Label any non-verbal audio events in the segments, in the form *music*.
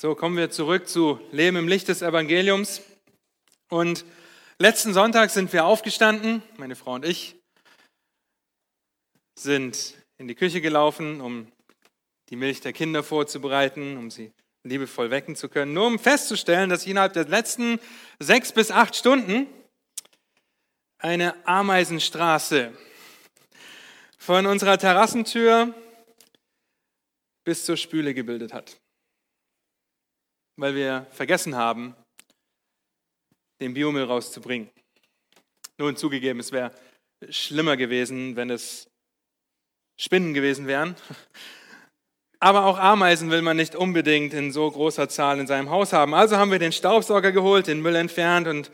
So kommen wir zurück zu Leben im Licht des Evangeliums. Und letzten Sonntag sind wir aufgestanden, meine Frau und ich, sind in die Küche gelaufen, um die Milch der Kinder vorzubereiten, um sie liebevoll wecken zu können, nur um festzustellen, dass innerhalb der letzten sechs bis acht Stunden eine Ameisenstraße von unserer Terrassentür bis zur Spüle gebildet hat weil wir vergessen haben, den Biomüll rauszubringen. Nun zugegeben, es wäre schlimmer gewesen, wenn es Spinnen gewesen wären. *laughs* Aber auch Ameisen will man nicht unbedingt in so großer Zahl in seinem Haus haben. Also haben wir den Staubsauger geholt, den Müll entfernt und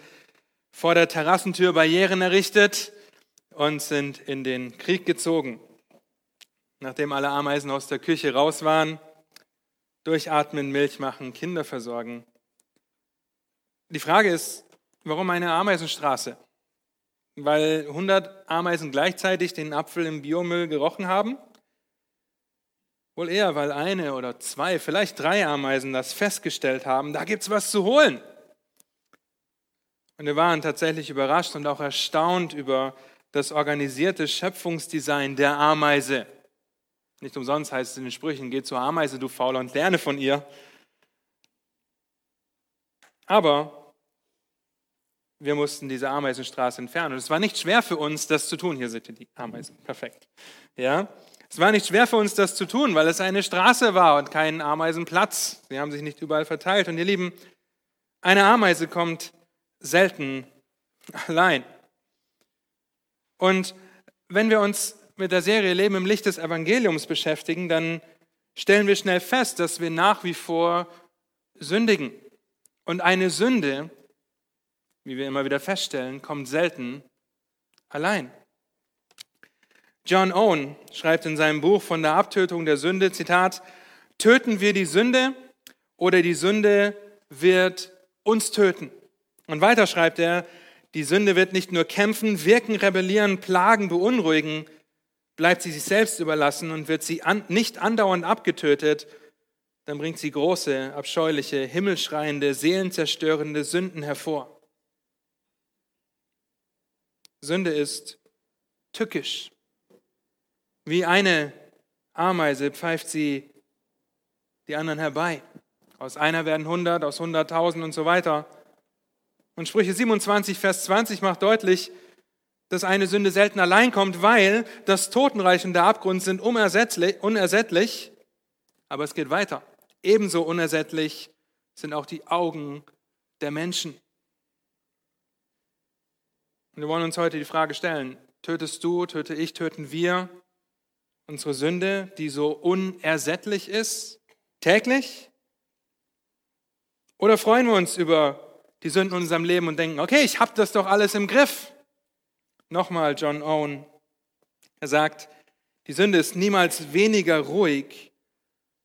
vor der Terrassentür Barrieren errichtet und sind in den Krieg gezogen. Nachdem alle Ameisen aus der Küche raus waren, durchatmen, Milch machen, Kinder versorgen. Die Frage ist, warum eine Ameisenstraße? Weil 100 Ameisen gleichzeitig den Apfel im Biomüll gerochen haben? Wohl eher, weil eine oder zwei, vielleicht drei Ameisen das festgestellt haben, da gibt's was zu holen. Und wir waren tatsächlich überrascht und auch erstaunt über das organisierte Schöpfungsdesign der Ameise. Nicht umsonst heißt es in den Sprüchen, geh zur Ameise, du Fauler, und lerne von ihr. Aber wir mussten diese Ameisenstraße entfernen. Und es war nicht schwer für uns, das zu tun. Hier seht ihr die Ameisen. Perfekt. Ja? Es war nicht schwer für uns, das zu tun, weil es eine Straße war und kein Ameisenplatz. Sie haben sich nicht überall verteilt. Und ihr Lieben, eine Ameise kommt selten allein. Und wenn wir uns mit der Serie Leben im Licht des Evangeliums beschäftigen, dann stellen wir schnell fest, dass wir nach wie vor sündigen. Und eine Sünde, wie wir immer wieder feststellen, kommt selten allein. John Owen schreibt in seinem Buch von der Abtötung der Sünde, Zitat, töten wir die Sünde oder die Sünde wird uns töten. Und weiter schreibt er, die Sünde wird nicht nur kämpfen, wirken, rebellieren, plagen, beunruhigen, bleibt sie sich selbst überlassen und wird sie an, nicht andauernd abgetötet, dann bringt sie große, abscheuliche, himmelschreiende, seelenzerstörende Sünden hervor. Sünde ist tückisch. Wie eine Ameise pfeift sie die anderen herbei. Aus einer werden hundert, aus hunderttausend und so weiter. Und Sprüche 27, Vers 20 macht deutlich, dass eine Sünde selten allein kommt, weil das Totenreich und der Abgrund sind unersättlich, aber es geht weiter. Ebenso unersättlich sind auch die Augen der Menschen. Und wir wollen uns heute die Frage stellen, tötest du, töte ich, töten wir unsere Sünde, die so unersättlich ist, täglich? Oder freuen wir uns über die Sünden in unserem Leben und denken, okay, ich habe das doch alles im Griff. Nochmal John Owen. Er sagt, die Sünde ist niemals weniger ruhig,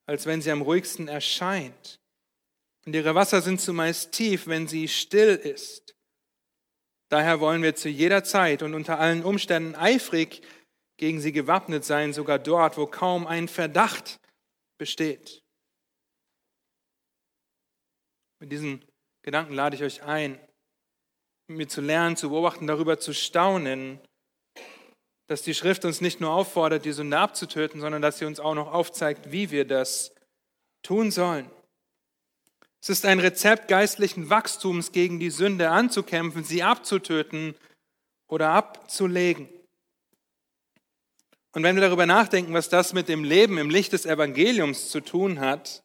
als wenn sie am ruhigsten erscheint. Und ihre Wasser sind zumeist tief, wenn sie still ist. Daher wollen wir zu jeder Zeit und unter allen Umständen eifrig gegen sie gewappnet sein, sogar dort, wo kaum ein Verdacht besteht. Mit diesen Gedanken lade ich euch ein, mir zu lernen, zu beobachten, darüber zu staunen, dass die Schrift uns nicht nur auffordert, die Sünde abzutöten, sondern dass sie uns auch noch aufzeigt, wie wir das tun sollen. Es ist ein Rezept geistlichen Wachstums gegen die Sünde anzukämpfen, sie abzutöten oder abzulegen. Und wenn wir darüber nachdenken, was das mit dem Leben im Licht des Evangeliums zu tun hat,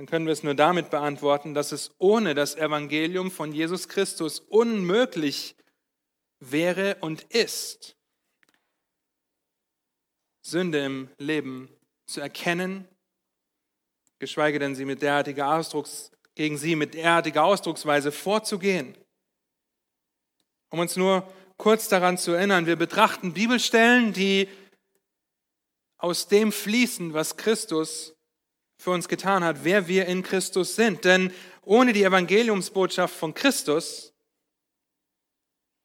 dann können wir es nur damit beantworten, dass es ohne das Evangelium von Jesus Christus unmöglich wäre und ist, Sünde im Leben zu erkennen, geschweige denn sie mit derartiger Ausdrucks, gegen sie mit derartiger Ausdrucksweise vorzugehen. Um uns nur kurz daran zu erinnern, wir betrachten Bibelstellen, die aus dem fließen, was Christus für uns getan hat, wer wir in Christus sind. Denn ohne die Evangeliumsbotschaft von Christus,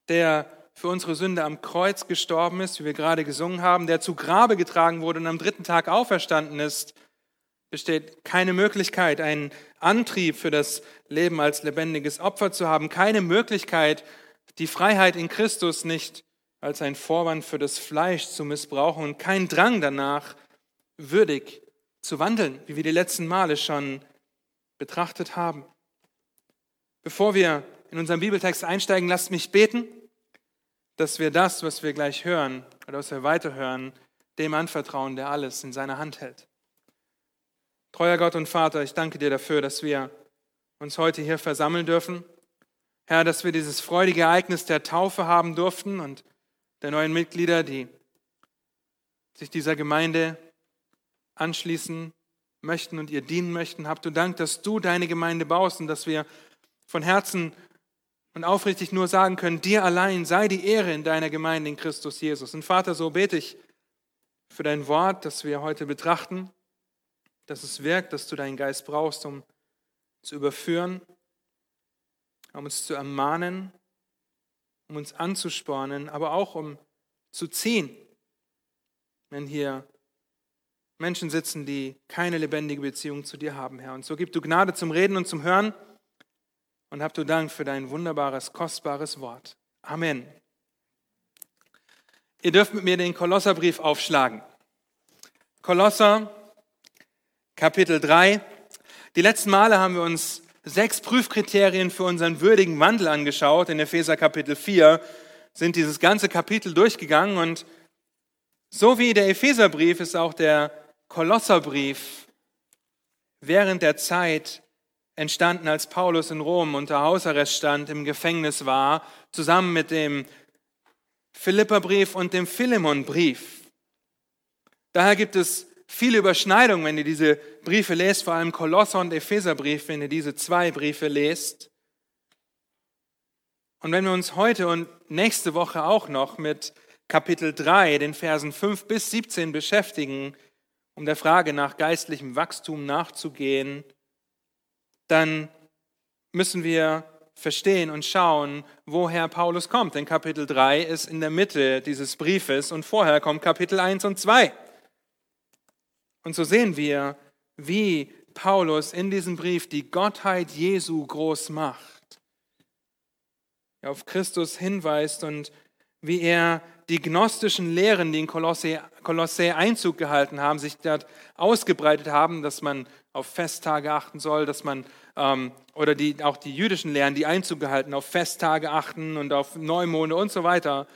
der für unsere Sünde am Kreuz gestorben ist, wie wir gerade gesungen haben, der zu Grabe getragen wurde und am dritten Tag auferstanden ist, besteht keine Möglichkeit, einen Antrieb für das Leben als lebendiges Opfer zu haben, keine Möglichkeit, die Freiheit in Christus nicht als ein Vorwand für das Fleisch zu missbrauchen und kein Drang danach, würdig zu wandeln, wie wir die letzten Male schon betrachtet haben. Bevor wir in unseren Bibeltext einsteigen, lasst mich beten, dass wir das, was wir gleich hören oder was wir weiterhören, dem anvertrauen, der alles in seiner Hand hält. Treuer Gott und Vater, ich danke dir dafür, dass wir uns heute hier versammeln dürfen. Herr, dass wir dieses freudige Ereignis der Taufe haben durften und der neuen Mitglieder, die sich dieser Gemeinde anschließen möchten und ihr dienen möchten. Habt du Dank, dass du deine Gemeinde baust und dass wir von Herzen und aufrichtig nur sagen können, dir allein sei die Ehre in deiner Gemeinde in Christus Jesus. Und Vater, so bete ich für dein Wort, das wir heute betrachten, dass es wirkt, dass du deinen Geist brauchst, um zu überführen, um uns zu ermahnen, um uns anzuspornen, aber auch um zu ziehen, wenn hier Menschen sitzen, die keine lebendige Beziehung zu dir haben, Herr. Und so gib du Gnade zum Reden und zum Hören und hab du Dank für dein wunderbares, kostbares Wort. Amen. Ihr dürft mit mir den Kolosserbrief aufschlagen. Kolosser, Kapitel 3. Die letzten Male haben wir uns sechs Prüfkriterien für unseren würdigen Wandel angeschaut. In Epheser Kapitel 4 sind dieses ganze Kapitel durchgegangen und so wie der Epheserbrief ist auch der Kolosserbrief während der Zeit entstanden, als Paulus in Rom unter Hausarrest stand, im Gefängnis war, zusammen mit dem Philipperbrief und dem Philemonbrief. Daher gibt es viele Überschneidungen, wenn ihr diese Briefe lest, vor allem Kolosser und Epheserbrief, wenn ihr diese zwei Briefe lest. Und wenn wir uns heute und nächste Woche auch noch mit Kapitel 3, den Versen 5 bis 17 beschäftigen, um der Frage nach geistlichem Wachstum nachzugehen, dann müssen wir verstehen und schauen, woher Paulus kommt. Denn Kapitel 3 ist in der Mitte dieses Briefes und vorher kommt Kapitel 1 und 2. Und so sehen wir, wie Paulus in diesem Brief die Gottheit Jesu groß macht, auf Christus hinweist und wie er die gnostischen Lehren, die in Kolossä, Kolossä Einzug gehalten haben, sich dort ausgebreitet haben, dass man auf Festtage achten soll, dass man, ähm, oder die, auch die jüdischen Lehren, die Einzug gehalten, auf Festtage achten und auf Neumonde und so weiter.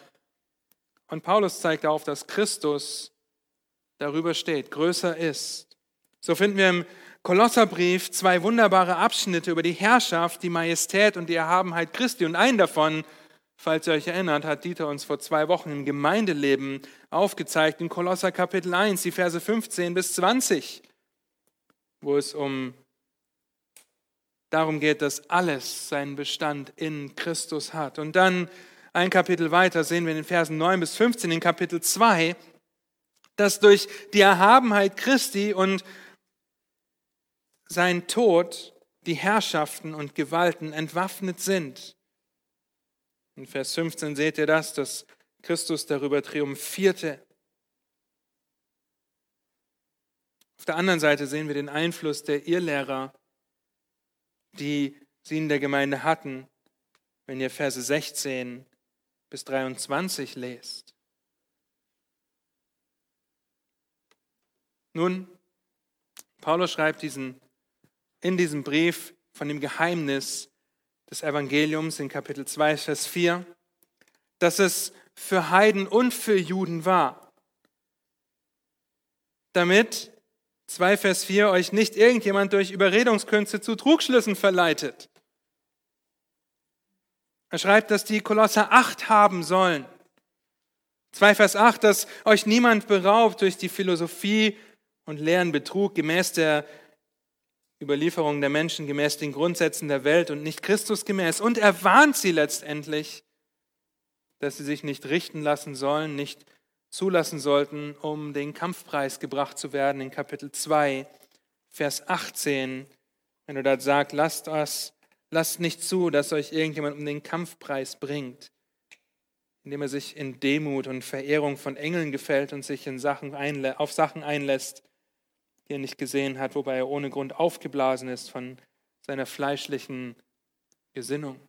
Und Paulus zeigt auf, dass Christus darüber steht, größer ist. So finden wir im Kolosserbrief zwei wunderbare Abschnitte über die Herrschaft, die Majestät und die Erhabenheit Christi. Und einen davon Falls ihr euch erinnert, hat Dieter uns vor zwei Wochen im Gemeindeleben aufgezeigt, in Kolosser Kapitel 1, die Verse 15 bis 20, wo es um darum geht, dass alles seinen Bestand in Christus hat. Und dann ein Kapitel weiter sehen wir in den Versen 9 bis 15 in Kapitel 2, dass durch die Erhabenheit Christi und sein Tod die Herrschaften und Gewalten entwaffnet sind. In Vers 15 seht ihr das, dass Christus darüber triumphierte. Auf der anderen Seite sehen wir den Einfluss der Irrlehrer, die sie in der Gemeinde hatten, wenn ihr Verse 16 bis 23 lest. Nun, Paulus schreibt diesen, in diesem Brief von dem Geheimnis des Evangeliums in Kapitel 2, Vers 4, dass es für Heiden und für Juden war, damit 2 Vers 4 euch nicht irgendjemand durch Überredungskünste zu Trugschlüssen verleitet. Er schreibt, dass die Kolosser Acht haben sollen. 2 Vers 8, dass euch niemand beraubt durch die Philosophie und leeren Betrug gemäß der Überlieferung der Menschen gemäß den Grundsätzen der Welt und nicht Christus gemäß. Und er warnt sie letztendlich, dass sie sich nicht richten lassen sollen, nicht zulassen sollten, um den Kampfpreis gebracht zu werden in Kapitel 2, Vers 18. Wenn du dort sagst, lasst das, lasst nicht zu, dass euch irgendjemand um den Kampfpreis bringt, indem er sich in Demut und Verehrung von Engeln gefällt und sich in Sachen auf Sachen einlässt, die er nicht gesehen hat, wobei er ohne Grund aufgeblasen ist von seiner fleischlichen Gesinnung.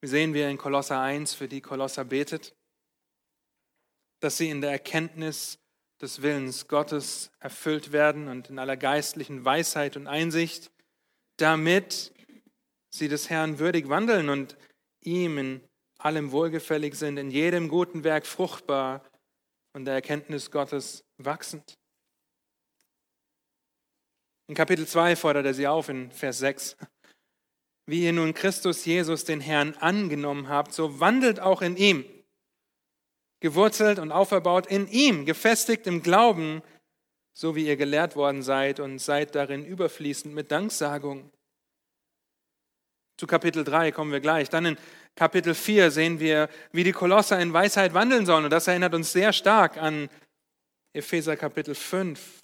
Wir sehen wir in Kolosser 1, für die Kolosser betet, dass sie in der Erkenntnis des Willens Gottes erfüllt werden und in aller geistlichen Weisheit und Einsicht, damit sie des Herrn würdig wandeln und ihm in allem wohlgefällig sind, in jedem guten Werk fruchtbar und der Erkenntnis Gottes wachsend. In Kapitel 2 fordert er sie auf in Vers 6. Wie ihr nun Christus Jesus, den Herrn, angenommen habt, so wandelt auch in ihm, gewurzelt und auferbaut in ihm, gefestigt im Glauben, so wie ihr gelehrt worden seid und seid darin überfließend mit Danksagung. Zu Kapitel 3 kommen wir gleich. Dann in Kapitel 4 sehen wir, wie die Kolosser in Weisheit wandeln sollen. Und das erinnert uns sehr stark an Epheser Kapitel 5.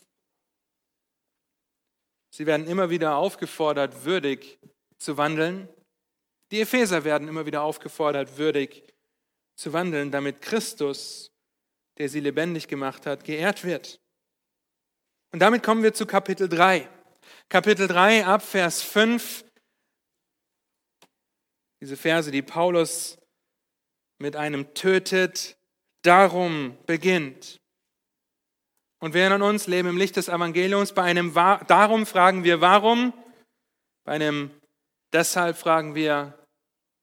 Sie werden immer wieder aufgefordert, würdig zu wandeln. Die Epheser werden immer wieder aufgefordert, würdig zu wandeln, damit Christus, der sie lebendig gemacht hat, geehrt wird. Und damit kommen wir zu Kapitel 3. Kapitel 3 ab Vers 5. Diese Verse, die Paulus mit einem tötet, darum beginnt. Und wir erinnern uns, leben im Licht des Evangeliums. Bei einem Darum fragen wir Warum. Bei einem Deshalb fragen wir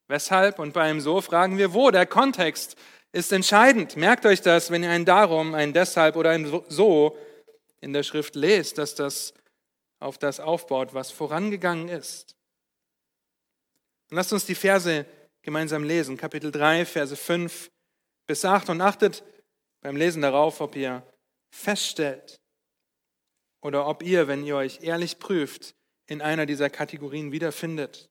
Weshalb. Und bei einem So fragen wir Wo. Der Kontext ist entscheidend. Merkt euch das, wenn ihr ein Darum, ein Deshalb oder ein So in der Schrift lest, dass das auf das aufbaut, was vorangegangen ist. Und lasst uns die Verse gemeinsam lesen. Kapitel 3, Verse 5 bis 8. Und achtet beim Lesen darauf, ob ihr feststellt oder ob ihr, wenn ihr euch ehrlich prüft, in einer dieser Kategorien wiederfindet.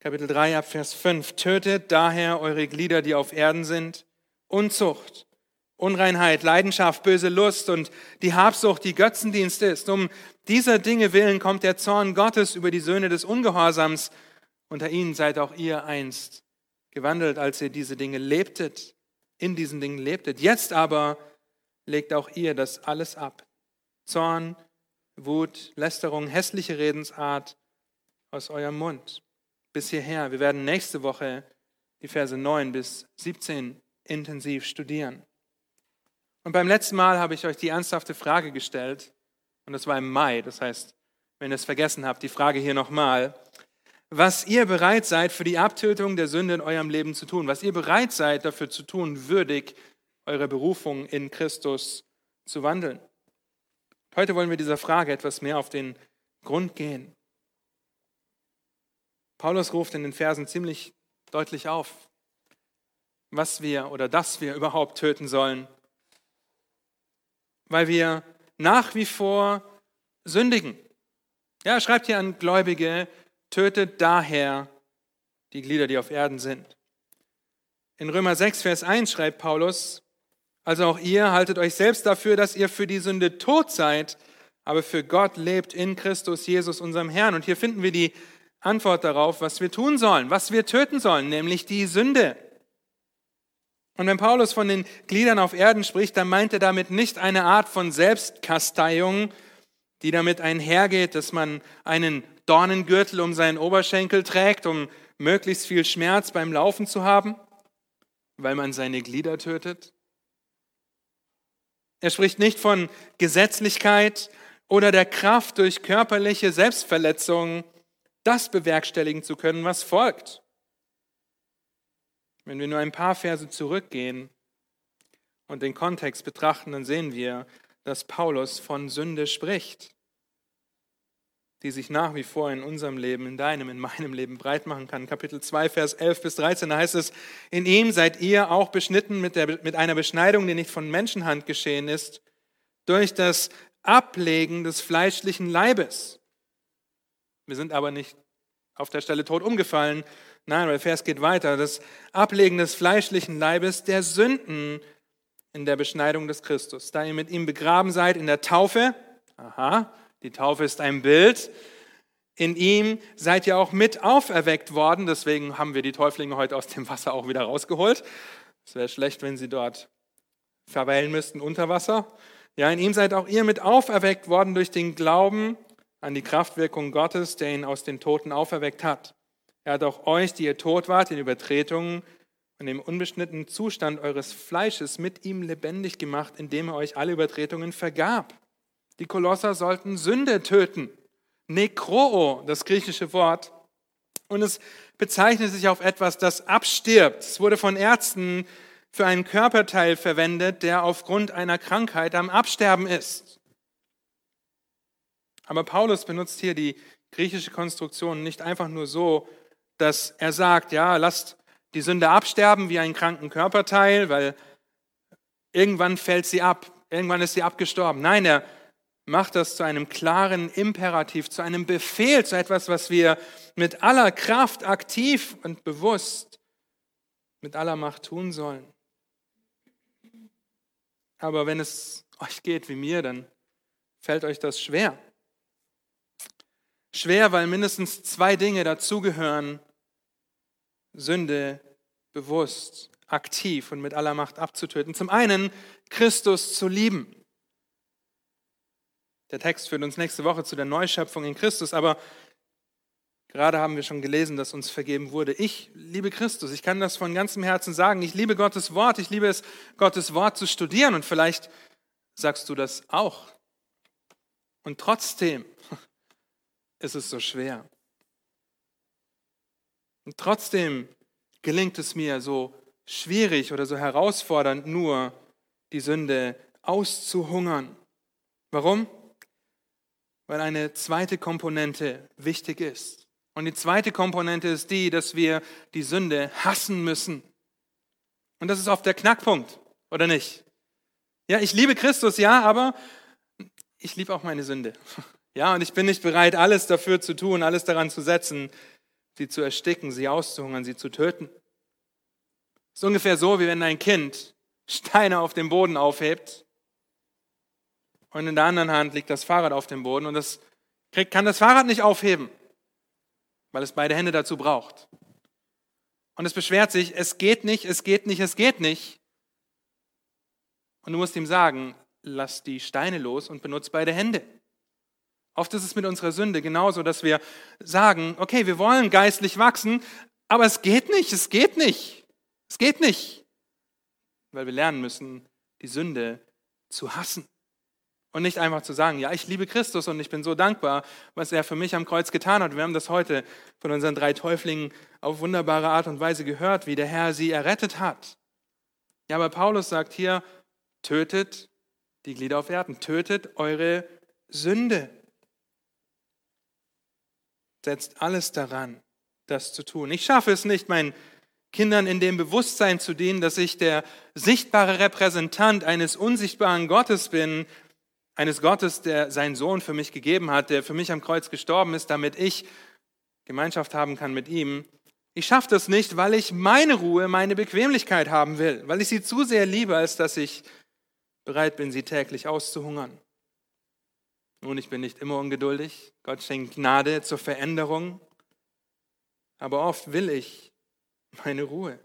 Kapitel 3 ab Vers 5. Tötet daher eure Glieder, die auf Erden sind, Unzucht, Unreinheit, Leidenschaft, böse Lust und die Habsucht, die Götzendienst ist. Um dieser Dinge willen kommt der Zorn Gottes über die Söhne des Ungehorsams. Unter ihnen seid auch ihr einst gewandelt, als ihr diese Dinge lebtet, in diesen Dingen lebtet. Jetzt aber legt auch ihr das alles ab. Zorn, Wut, Lästerung, hässliche Redensart aus eurem Mund. Bis hierher. Wir werden nächste Woche die Verse 9 bis 17 intensiv studieren. Und beim letzten Mal habe ich euch die ernsthafte Frage gestellt, und das war im Mai, das heißt, wenn ihr es vergessen habt, die Frage hier nochmal, was ihr bereit seid für die Abtötung der Sünde in eurem Leben zu tun, was ihr bereit seid dafür zu tun, würdig eure Berufung in Christus zu wandeln. Heute wollen wir dieser Frage etwas mehr auf den Grund gehen. Paulus ruft in den Versen ziemlich deutlich auf, was wir oder dass wir überhaupt töten sollen, weil wir nach wie vor sündigen. Ja, er schreibt hier an Gläubige, tötet daher die Glieder, die auf Erden sind. In Römer 6, Vers 1 schreibt Paulus, also auch ihr haltet euch selbst dafür, dass ihr für die Sünde tot seid, aber für Gott lebt in Christus Jesus, unserem Herrn. Und hier finden wir die Antwort darauf, was wir tun sollen, was wir töten sollen, nämlich die Sünde. Und wenn Paulus von den Gliedern auf Erden spricht, dann meint er damit nicht eine Art von Selbstkasteiung, die damit einhergeht, dass man einen Dornengürtel um seinen Oberschenkel trägt, um möglichst viel Schmerz beim Laufen zu haben, weil man seine Glieder tötet. Er spricht nicht von Gesetzlichkeit oder der Kraft durch körperliche Selbstverletzung, das bewerkstelligen zu können, was folgt. Wenn wir nur ein paar Verse zurückgehen und den Kontext betrachten, dann sehen wir, dass Paulus von Sünde spricht die sich nach wie vor in unserem Leben, in deinem, in meinem Leben breit machen kann. Kapitel 2, Vers 11 bis 13, da heißt es, in ihm seid ihr auch beschnitten mit, der, mit einer Beschneidung, die nicht von Menschenhand geschehen ist, durch das Ablegen des fleischlichen Leibes. Wir sind aber nicht auf der Stelle tot umgefallen. Nein, der Vers geht weiter. Das Ablegen des fleischlichen Leibes der Sünden in der Beschneidung des Christus. Da ihr mit ihm begraben seid in der Taufe, aha, die Taufe ist ein Bild. In ihm seid ihr auch mit auferweckt worden. Deswegen haben wir die Täuflinge heute aus dem Wasser auch wieder rausgeholt. Es wäre schlecht, wenn sie dort verweilen müssten unter Wasser. Ja, in ihm seid auch ihr mit auferweckt worden durch den Glauben an die Kraftwirkung Gottes, der ihn aus den Toten auferweckt hat. Er hat auch euch, die ihr tot wart, in Übertretungen und im unbeschnittenen Zustand eures Fleisches mit ihm lebendig gemacht, indem er euch alle Übertretungen vergab. Die Kolosser sollten Sünde töten. Nekroo, das griechische Wort. Und es bezeichnet sich auf etwas, das abstirbt. Es wurde von Ärzten für einen Körperteil verwendet, der aufgrund einer Krankheit am Absterben ist. Aber Paulus benutzt hier die griechische Konstruktion nicht einfach nur so, dass er sagt, ja, lasst die Sünde absterben wie einen kranken Körperteil, weil irgendwann fällt sie ab, irgendwann ist sie abgestorben. Nein, er macht das zu einem klaren Imperativ, zu einem Befehl, zu etwas, was wir mit aller Kraft aktiv und bewusst mit aller Macht tun sollen. Aber wenn es euch geht wie mir, dann fällt euch das schwer. Schwer, weil mindestens zwei Dinge dazugehören, Sünde bewusst, aktiv und mit aller Macht abzutöten. Zum einen Christus zu lieben. Der Text führt uns nächste Woche zu der Neuschöpfung in Christus, aber gerade haben wir schon gelesen, dass uns vergeben wurde. Ich liebe Christus, ich kann das von ganzem Herzen sagen. Ich liebe Gottes Wort, ich liebe es, Gottes Wort zu studieren und vielleicht sagst du das auch. Und trotzdem *laughs* ist es so schwer. Und trotzdem gelingt es mir so schwierig oder so herausfordernd nur, die Sünde auszuhungern. Warum? Weil eine zweite Komponente wichtig ist. Und die zweite Komponente ist die, dass wir die Sünde hassen müssen. Und das ist oft der Knackpunkt, oder nicht? Ja, ich liebe Christus, ja, aber ich liebe auch meine Sünde. *laughs* Ja, und ich bin nicht bereit, alles dafür zu tun, alles daran zu setzen, sie zu ersticken, sie auszuhungern, sie zu töten. Es ist ungefähr so, wie wenn ein Kind Steine auf dem Boden aufhebt und in der anderen Hand liegt das Fahrrad auf dem Boden und das kann das Fahrrad nicht aufheben, weil es beide Hände dazu braucht. Und es beschwert sich, es geht nicht, es geht nicht, es geht nicht. Und du musst ihm sagen, lass die Steine los und benutze beide Hände. Oft ist es mit unserer Sünde genauso, dass wir sagen, okay, wir wollen geistlich wachsen, aber es geht nicht, es geht nicht, es geht nicht. Weil wir lernen müssen, die Sünde zu hassen. Und nicht einfach zu sagen, ja, ich liebe Christus und ich bin so dankbar, was er für mich am Kreuz getan hat. Wir haben das heute von unseren drei Täuflingen auf wunderbare Art und Weise gehört, wie der Herr sie errettet hat. Ja, aber Paulus sagt hier, tötet die Glieder auf Erden, tötet eure Sünde. Setzt alles daran, das zu tun. Ich schaffe es nicht, meinen Kindern in dem Bewusstsein zu dienen, dass ich der sichtbare Repräsentant eines unsichtbaren Gottes bin, eines Gottes, der seinen Sohn für mich gegeben hat, der für mich am Kreuz gestorben ist, damit ich Gemeinschaft haben kann mit ihm. Ich schaffe das nicht, weil ich meine Ruhe, meine Bequemlichkeit haben will, weil ich sie zu sehr liebe, als dass ich bereit bin, sie täglich auszuhungern. Nun, ich bin nicht immer ungeduldig. Gott schenkt Gnade zur Veränderung. Aber oft will ich meine Ruhe.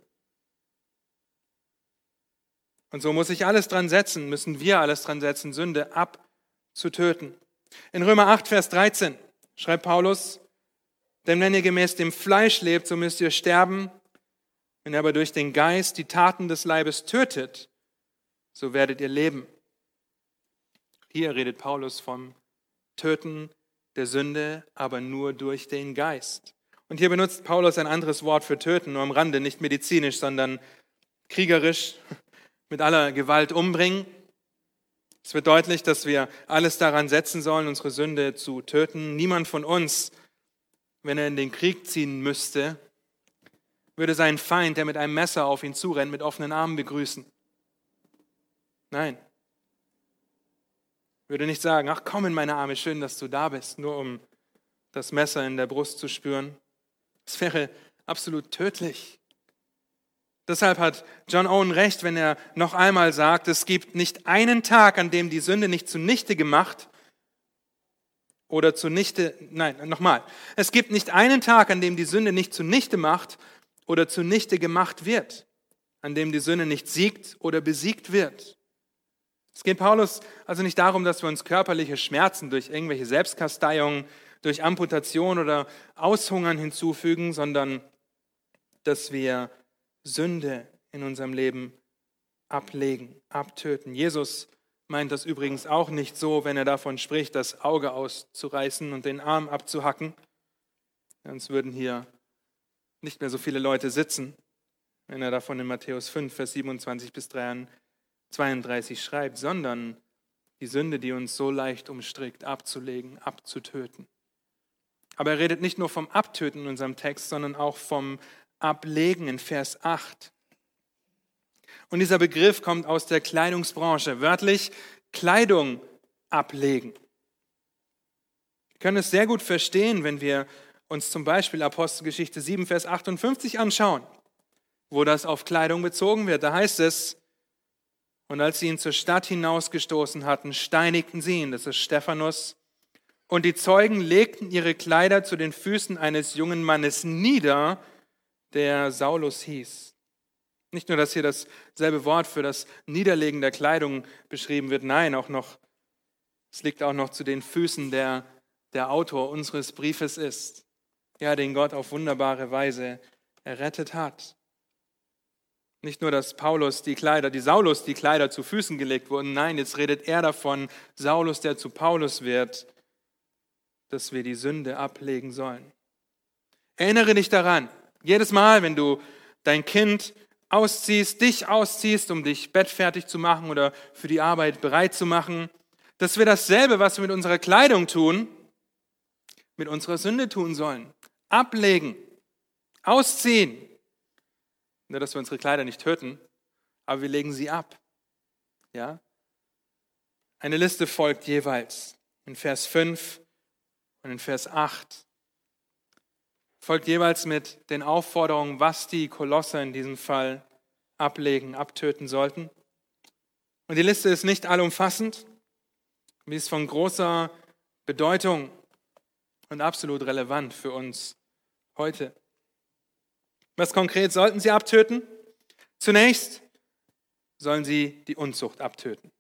Und so muss ich alles dran setzen, müssen wir alles dran setzen, Sünde abzutöten. In Römer 8, Vers 13 schreibt Paulus, denn wenn ihr gemäß dem Fleisch lebt, so müsst ihr sterben. Wenn ihr aber durch den Geist die Taten des Leibes tötet, so werdet ihr leben. Hier redet Paulus vom Töten der Sünde, aber nur durch den Geist. Und hier benutzt Paulus ein anderes Wort für töten, nur am Rande, nicht medizinisch, sondern kriegerisch *laughs* mit aller Gewalt umbringen. Es wird deutlich, dass wir alles daran setzen sollen, unsere Sünde zu töten. Niemand von uns, wenn er in den Krieg ziehen müsste, würde seinen Feind, der mit einem Messer auf ihn zurennt, mit offenen Armen begrüßen. Nein. Würde nicht sagen, ach komm in meine Arme, schön, dass du da bist, nur um das Messer in der Brust zu spüren. Es wäre absolut tödlich. Deshalb hat John Owen recht, wenn er noch einmal sagt, es gibt nicht einen Tag, an dem die Sünde nicht zunichte gemacht oder zunichte, nein, nochmal. Es gibt nicht einen Tag, an dem die Sünde nicht zunichte macht oder zunichte gemacht wird, an dem die Sünde nicht siegt oder besiegt wird. Es geht Paulus also nicht darum, dass wir uns körperliche Schmerzen durch irgendwelche Selbstkasteiungen, durch Amputation oder Aushungern hinzufügen, sondern dass wir Sünde in unserem Leben ablegen, abtöten. Jesus meint das übrigens auch nicht so, wenn er davon spricht, das Auge auszureißen und den Arm abzuhacken. Sonst würden hier nicht mehr so viele Leute sitzen, wenn er davon in Matthäus 5, Vers 27 bis 32 schreibt, sondern die Sünde, die uns so leicht umstrickt, abzulegen, abzutöten. Aber er redet nicht nur vom Abtöten in unserem Text, sondern auch vom Ablegen in Vers 8. Und dieser Begriff kommt aus der Kleidungsbranche, wörtlich Kleidung ablegen. Wir können es sehr gut verstehen, wenn wir uns zum Beispiel Apostelgeschichte 7, Vers 58 anschauen, wo das auf Kleidung bezogen wird. Da heißt es, und als sie ihn zur Stadt hinausgestoßen hatten, steinigten sie ihn, das ist Stephanus, und die Zeugen legten ihre Kleider zu den Füßen eines jungen Mannes nieder, der Saulus hieß. Nicht nur, dass hier dasselbe Wort für das Niederlegen der Kleidung beschrieben wird, nein, auch noch, es liegt auch noch zu den Füßen der, der Autor unseres Briefes ist, ja, den Gott auf wunderbare Weise errettet hat. Nicht nur, dass Paulus die Kleider, die Saulus die Kleider zu Füßen gelegt wurden, nein, jetzt redet er davon, Saulus, der zu Paulus wird, dass wir die Sünde ablegen sollen. Erinnere dich daran, jedes Mal, wenn du dein Kind ausziehst, dich ausziehst, um dich bettfertig zu machen oder für die Arbeit bereit zu machen, dass wir dasselbe, was wir mit unserer Kleidung tun, mit unserer Sünde tun sollen. Ablegen, ausziehen. Nur, dass wir unsere Kleider nicht töten, aber wir legen sie ab. Ja? Eine Liste folgt jeweils in Vers 5 und in Vers 8 folgt jeweils mit den Aufforderungen, was die Kolosse in diesem Fall ablegen, abtöten sollten. Und die Liste ist nicht allumfassend, sie ist von großer Bedeutung und absolut relevant für uns heute. Was konkret sollten sie abtöten? Zunächst sollen sie die Unzucht abtöten.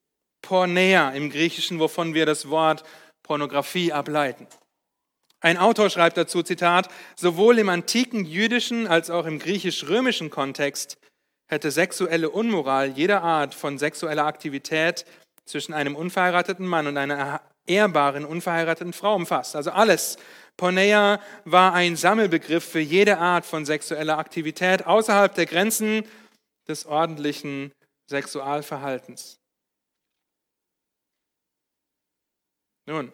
Pornea im Griechischen, wovon wir das Wort Pornografie ableiten. Ein Autor schreibt dazu, Zitat, sowohl im antiken jüdischen als auch im griechisch-römischen Kontext hätte sexuelle Unmoral jeder Art von sexueller Aktivität zwischen einem unverheirateten Mann und einer ehrbaren unverheirateten Frau umfasst. Also alles. Porneia war ein Sammelbegriff für jede Art von sexueller Aktivität außerhalb der Grenzen des ordentlichen Sexualverhaltens. Nun,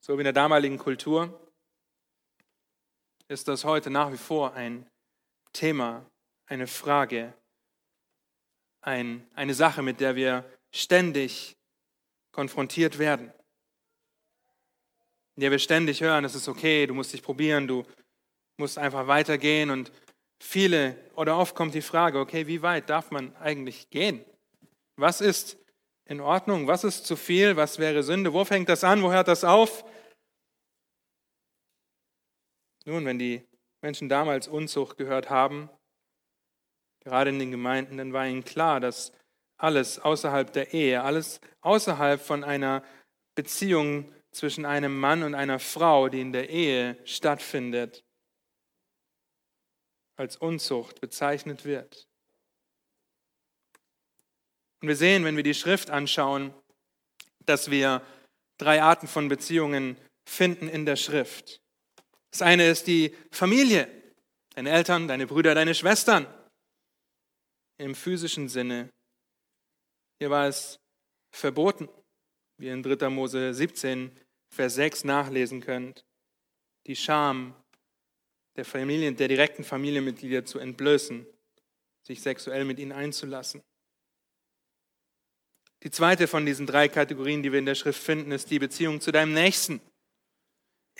so wie in der damaligen Kultur ist das heute nach wie vor ein Thema, eine Frage, ein, eine Sache, mit der wir ständig konfrontiert werden. In der wir ständig hören, es ist okay, du musst dich probieren, du musst einfach weitergehen. Und viele oder oft kommt die Frage, okay, wie weit darf man eigentlich gehen? Was ist in Ordnung? Was ist zu viel? Was wäre Sünde? Wo fängt das an? Wo hört das auf? Nun, wenn die Menschen damals Unzucht gehört haben, gerade in den Gemeinden, dann war ihnen klar, dass alles außerhalb der Ehe, alles außerhalb von einer Beziehung zwischen einem Mann und einer Frau, die in der Ehe stattfindet, als Unzucht bezeichnet wird. Und wir sehen, wenn wir die Schrift anschauen, dass wir drei Arten von Beziehungen finden in der Schrift. Das eine ist die Familie, deine Eltern, deine Brüder, deine Schwestern. Im physischen Sinne. Hier war es verboten, wie ihr in 3. Mose 17, Vers 6 nachlesen könnt, die Scham der Familien, der direkten Familienmitglieder zu entblößen, sich sexuell mit ihnen einzulassen. Die zweite von diesen drei Kategorien, die wir in der Schrift finden, ist die Beziehung zu deinem Nächsten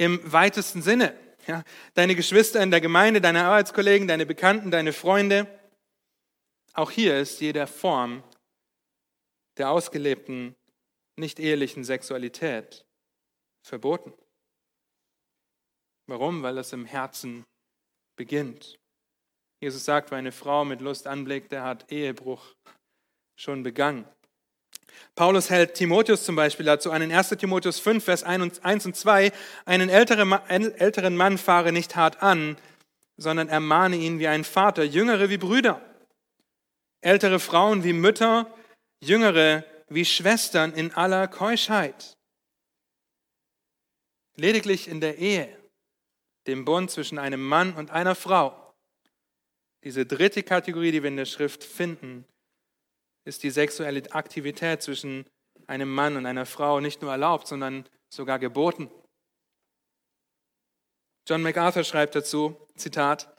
im weitesten Sinne. Ja, deine Geschwister in der Gemeinde, deine Arbeitskollegen, deine Bekannten, deine Freunde. Auch hier ist jede Form der ausgelebten, nicht ehelichen Sexualität verboten. Warum? Weil es im Herzen beginnt. Jesus sagt, wer eine Frau mit Lust anblickt, der hat Ehebruch schon begangen. Paulus hält Timotheus zum Beispiel dazu an in 1 Timotheus 5, Vers 1 und 2, einen älteren Mann fahre nicht hart an, sondern ermahne ihn wie ein Vater, Jüngere wie Brüder, ältere Frauen wie Mütter, Jüngere wie Schwestern in aller Keuschheit. Lediglich in der Ehe, dem Bund zwischen einem Mann und einer Frau, diese dritte Kategorie, die wir in der Schrift finden, ist die sexuelle Aktivität zwischen einem Mann und einer Frau nicht nur erlaubt, sondern sogar geboten. John MacArthur schreibt dazu, Zitat,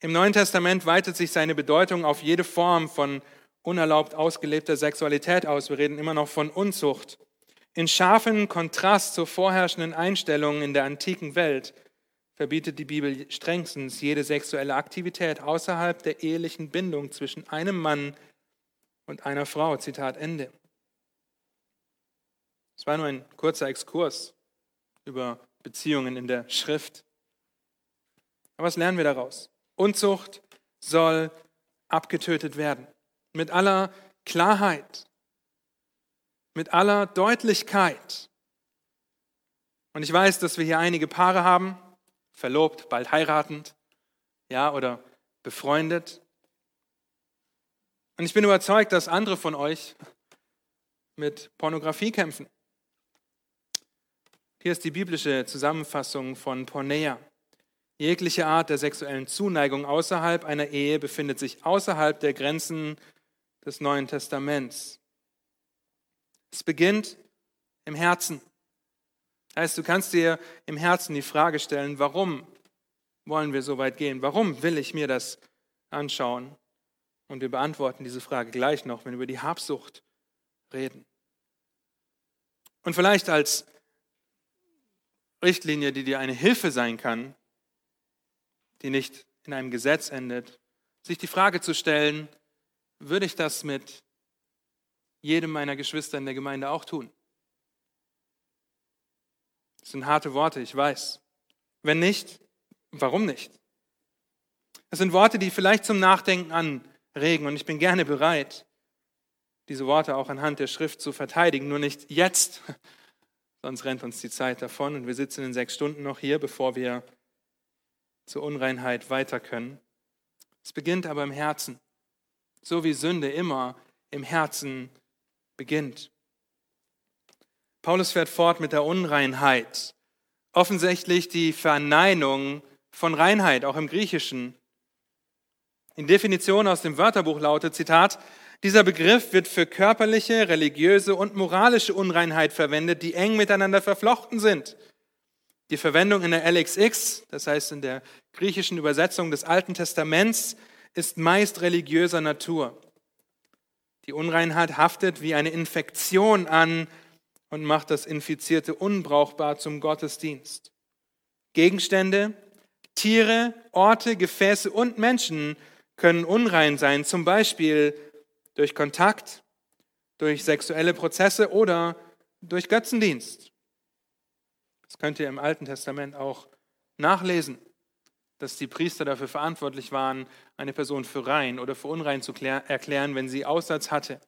Im Neuen Testament weitet sich seine Bedeutung auf jede Form von unerlaubt ausgelebter Sexualität aus. Wir reden immer noch von Unzucht. In scharfem Kontrast zur vorherrschenden Einstellung in der antiken Welt verbietet die Bibel strengstens jede sexuelle Aktivität außerhalb der ehelichen Bindung zwischen einem Mann und einer Frau. Zitat Ende. Es war nur ein kurzer Exkurs über Beziehungen in der Schrift. Aber was lernen wir daraus? Unzucht soll abgetötet werden. Mit aller Klarheit, mit aller Deutlichkeit. Und ich weiß, dass wir hier einige Paare haben, verlobt, bald heiratend, ja, oder befreundet. Und ich bin überzeugt, dass andere von euch mit Pornografie kämpfen. Hier ist die biblische Zusammenfassung von Porneia. Jegliche Art der sexuellen Zuneigung außerhalb einer Ehe befindet sich außerhalb der Grenzen des Neuen Testaments. Es beginnt im Herzen. Heißt, du kannst dir im Herzen die Frage stellen, warum wollen wir so weit gehen? Warum will ich mir das anschauen? Und wir beantworten diese Frage gleich noch, wenn wir über die Habsucht reden. Und vielleicht als Richtlinie, die dir eine Hilfe sein kann, die nicht in einem Gesetz endet, sich die Frage zu stellen, würde ich das mit jedem meiner Geschwister in der Gemeinde auch tun? Das sind harte Worte, ich weiß. Wenn nicht, warum nicht? Das sind Worte, die vielleicht zum Nachdenken anregen und ich bin gerne bereit, diese Worte auch anhand der Schrift zu verteidigen, nur nicht jetzt, *laughs* sonst rennt uns die Zeit davon und wir sitzen in sechs Stunden noch hier, bevor wir zur Unreinheit weiter können. Es beginnt aber im Herzen, so wie Sünde immer im Herzen beginnt. Paulus fährt fort mit der Unreinheit. Offensichtlich die Verneinung von Reinheit, auch im Griechischen. In Definition aus dem Wörterbuch lautet, Zitat, dieser Begriff wird für körperliche, religiöse und moralische Unreinheit verwendet, die eng miteinander verflochten sind. Die Verwendung in der LXX, das heißt in der griechischen Übersetzung des Alten Testaments, ist meist religiöser Natur. Die Unreinheit haftet wie eine Infektion an und macht das Infizierte unbrauchbar zum Gottesdienst. Gegenstände, Tiere, Orte, Gefäße und Menschen können unrein sein, zum Beispiel durch Kontakt, durch sexuelle Prozesse oder durch Götzendienst. Das könnt ihr im Alten Testament auch nachlesen, dass die Priester dafür verantwortlich waren, eine Person für rein oder für unrein zu erklären, wenn sie Aussatz hatte.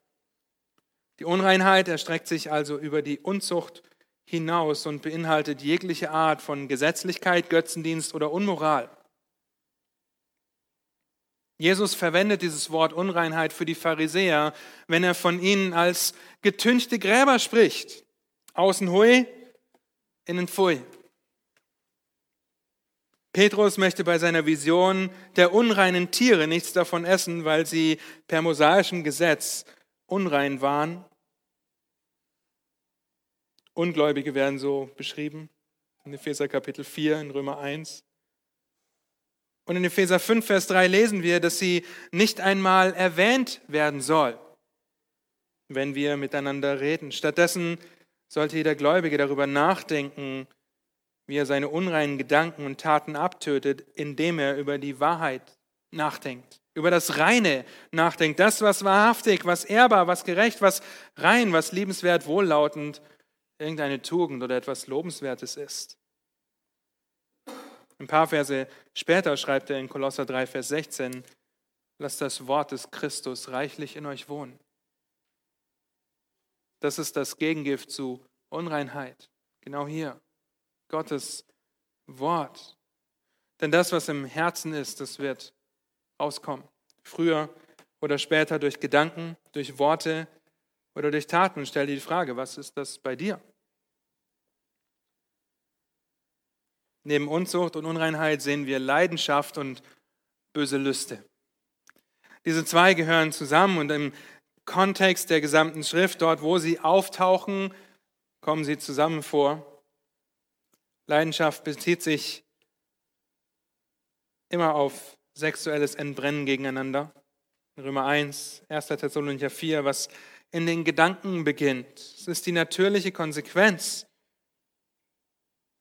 Die Unreinheit erstreckt sich also über die Unzucht hinaus und beinhaltet jegliche Art von Gesetzlichkeit, Götzendienst oder Unmoral. Jesus verwendet dieses Wort Unreinheit für die Pharisäer, wenn er von ihnen als getünchte Gräber spricht. Außen hui, innen pfui. Petrus möchte bei seiner Vision der unreinen Tiere nichts davon essen, weil sie per mosaischem Gesetz unrein waren. Ungläubige werden so beschrieben in Epheser Kapitel 4, in Römer 1. Und in Epheser 5, Vers 3 lesen wir, dass sie nicht einmal erwähnt werden soll, wenn wir miteinander reden. Stattdessen sollte jeder Gläubige darüber nachdenken, wie er seine unreinen Gedanken und Taten abtötet, indem er über die Wahrheit nachdenkt über das Reine nachdenkt, das, was wahrhaftig, was ehrbar, was gerecht, was rein, was liebenswert, wohllautend, irgendeine Tugend oder etwas Lobenswertes ist. Ein paar Verse später schreibt er in Kolosser 3, Vers 16, lasst das Wort des Christus reichlich in euch wohnen. Das ist das Gegengift zu Unreinheit. Genau hier. Gottes Wort. Denn das, was im Herzen ist, das wird rauskommen. Früher oder später durch Gedanken, durch Worte oder durch Taten. Stell dir die Frage, was ist das bei dir? Neben Unzucht und Unreinheit sehen wir Leidenschaft und böse Lüste. Diese zwei gehören zusammen und im Kontext der gesamten Schrift, dort wo sie auftauchen, kommen sie zusammen vor. Leidenschaft bezieht sich immer auf sexuelles Entbrennen gegeneinander. Römer 1, 1. Thessalonicher 4, was in den Gedanken beginnt. Es ist die natürliche Konsequenz,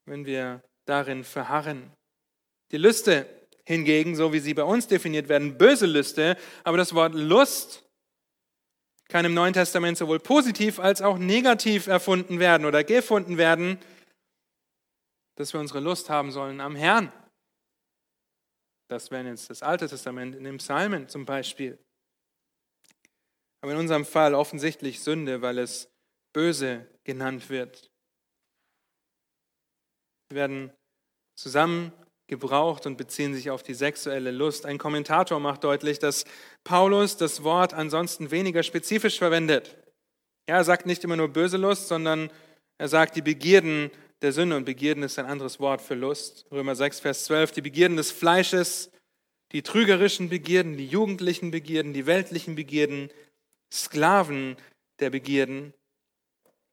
wenn wir darin verharren. Die Lüste hingegen, so wie sie bei uns definiert werden, böse Lüste, aber das Wort Lust kann im Neuen Testament sowohl positiv als auch negativ erfunden werden oder gefunden werden, dass wir unsere Lust haben sollen am Herrn. Das wäre jetzt das Alte Testament in den Psalmen zum Beispiel. Aber in unserem Fall offensichtlich Sünde, weil es böse genannt wird. Wir werden zusammen gebraucht und beziehen sich auf die sexuelle Lust. Ein Kommentator macht deutlich, dass Paulus das Wort ansonsten weniger spezifisch verwendet. Ja, er sagt nicht immer nur böse Lust, sondern er sagt die Begierden der Sünde und Begierden ist ein anderes Wort für Lust. Römer 6, Vers 12, die Begierden des Fleisches, die trügerischen Begierden, die jugendlichen Begierden, die weltlichen Begierden, Sklaven der Begierden.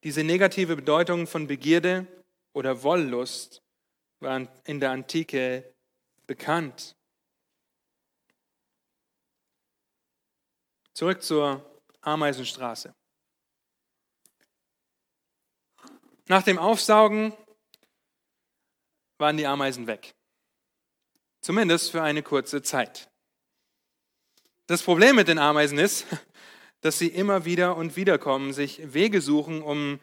Diese negative Bedeutung von Begierde oder Wollust waren in der Antike bekannt. Zurück zur Ameisenstraße. Nach dem Aufsaugen waren die Ameisen weg. Zumindest für eine kurze Zeit. Das Problem mit den Ameisen ist, *laughs* dass sie immer wieder und wieder kommen, sich Wege suchen, um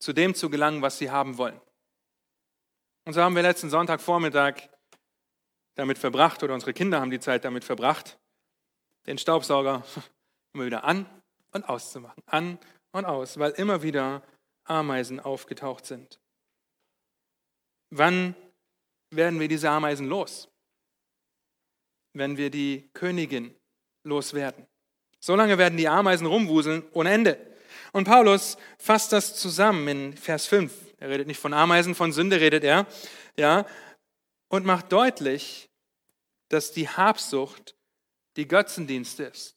zu dem zu gelangen, was sie haben wollen. Und so haben wir letzten Sonntagvormittag damit verbracht, oder unsere Kinder haben die Zeit damit verbracht, den Staubsauger *laughs* immer wieder an und auszumachen, an und aus, weil immer wieder Ameisen aufgetaucht sind. Wann werden wir diese Ameisen los? Wenn wir die Königin loswerden. Solange werden die Ameisen rumwuseln ohne Ende. Und Paulus fasst das zusammen in Vers 5. Er redet nicht von Ameisen, von Sünde redet er, ja, und macht deutlich, dass die Habsucht die Götzendienst ist.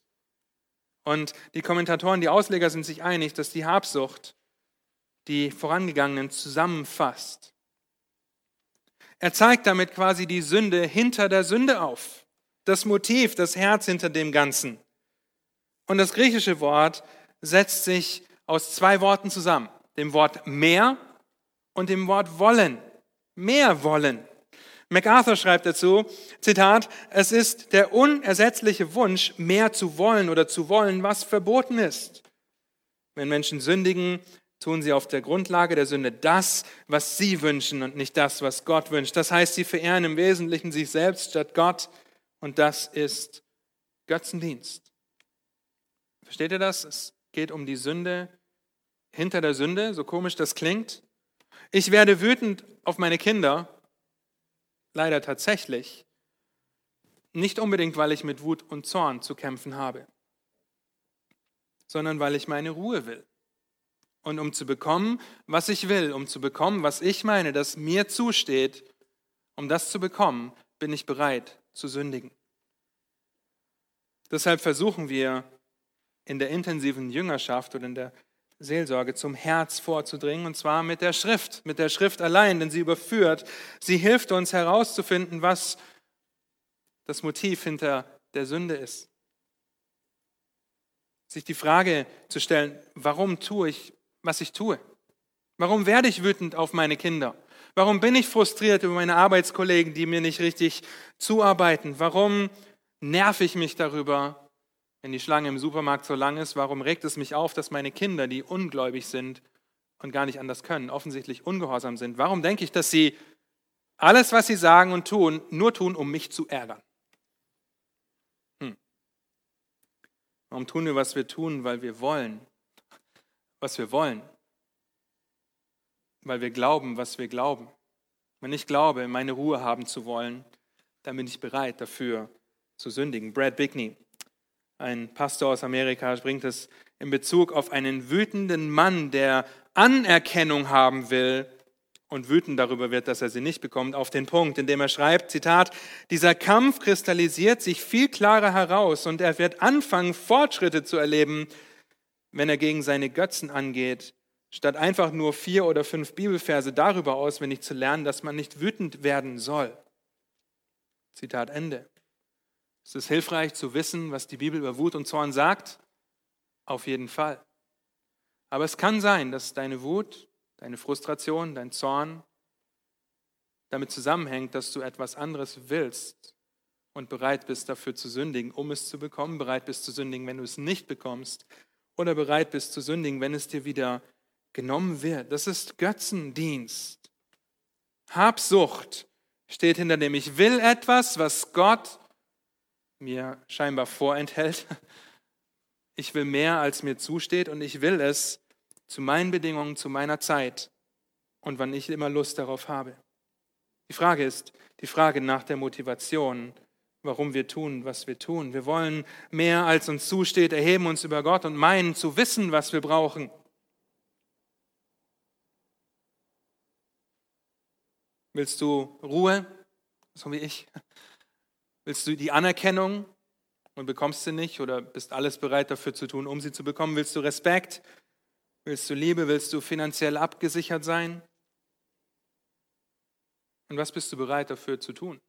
Und die Kommentatoren, die Ausleger sind sich einig, dass die Habsucht die vorangegangenen zusammenfasst. Er zeigt damit quasi die Sünde hinter der Sünde auf, das Motiv, das Herz hinter dem Ganzen. Und das griechische Wort setzt sich aus zwei Worten zusammen, dem Wort mehr und dem Wort wollen. Mehr wollen. MacArthur schreibt dazu, Zitat, es ist der unersetzliche Wunsch, mehr zu wollen oder zu wollen, was verboten ist. Wenn Menschen sündigen, tun sie auf der Grundlage der Sünde das, was sie wünschen und nicht das, was Gott wünscht. Das heißt, sie verehren im Wesentlichen sich selbst statt Gott und das ist Götzendienst. Versteht ihr das? Es geht um die Sünde hinter der Sünde, so komisch das klingt. Ich werde wütend auf meine Kinder, leider tatsächlich, nicht unbedingt, weil ich mit Wut und Zorn zu kämpfen habe, sondern weil ich meine Ruhe will. Und um zu bekommen, was ich will, um zu bekommen, was ich meine, das mir zusteht, um das zu bekommen, bin ich bereit zu sündigen. Deshalb versuchen wir in der intensiven Jüngerschaft oder in der Seelsorge zum Herz vorzudringen, und zwar mit der Schrift, mit der Schrift allein, denn sie überführt, sie hilft uns herauszufinden, was das Motiv hinter der Sünde ist. Sich die Frage zu stellen, warum tue ich, was ich tue? Warum werde ich wütend auf meine Kinder? Warum bin ich frustriert über meine Arbeitskollegen, die mir nicht richtig zuarbeiten? Warum nerv ich mich darüber, wenn die Schlange im Supermarkt so lang ist, warum regt es mich auf, dass meine Kinder, die ungläubig sind und gar nicht anders können, offensichtlich ungehorsam sind? Warum denke ich, dass sie alles, was sie sagen und tun, nur tun, um mich zu ärgern? Hm. Warum tun wir, was wir tun? Weil wir wollen. was wir wollen, weil wir glauben, was wir glauben. Wenn ich glaube, meine Ruhe haben zu wollen, dann bin ich bereit dafür zu sündigen. Brad Bickney, ein Pastor aus Amerika, bringt es in Bezug auf einen wütenden Mann, der Anerkennung haben will und wütend darüber wird, dass er sie nicht bekommt, auf den Punkt, indem er schreibt, Zitat, dieser Kampf kristallisiert sich viel klarer heraus und er wird anfangen, Fortschritte zu erleben, wenn er gegen seine Götzen angeht, statt einfach nur vier oder fünf Bibelverse darüber auswendig zu lernen, dass man nicht wütend werden soll. Zitat Ende. Ist es hilfreich zu wissen, was die Bibel über Wut und Zorn sagt? Auf jeden Fall. Aber es kann sein, dass deine Wut, deine Frustration, dein Zorn damit zusammenhängt, dass du etwas anderes willst und bereit bist dafür zu sündigen, um es zu bekommen, bereit bist zu sündigen, wenn du es nicht bekommst oder bereit bist zu sündigen, wenn es dir wieder genommen wird. Das ist Götzendienst. Habsucht steht hinter dem, ich will etwas, was Gott mir scheinbar vorenthält. Ich will mehr, als mir zusteht und ich will es zu meinen Bedingungen, zu meiner Zeit und wann ich immer Lust darauf habe. Die Frage ist die Frage nach der Motivation, warum wir tun, was wir tun. Wir wollen mehr, als uns zusteht, erheben uns über Gott und meinen zu wissen, was wir brauchen. Willst du Ruhe, so wie ich? Willst du die Anerkennung und bekommst sie nicht oder bist alles bereit dafür zu tun, um sie zu bekommen? Willst du Respekt? Willst du Liebe? Willst du finanziell abgesichert sein? Und was bist du bereit dafür zu tun?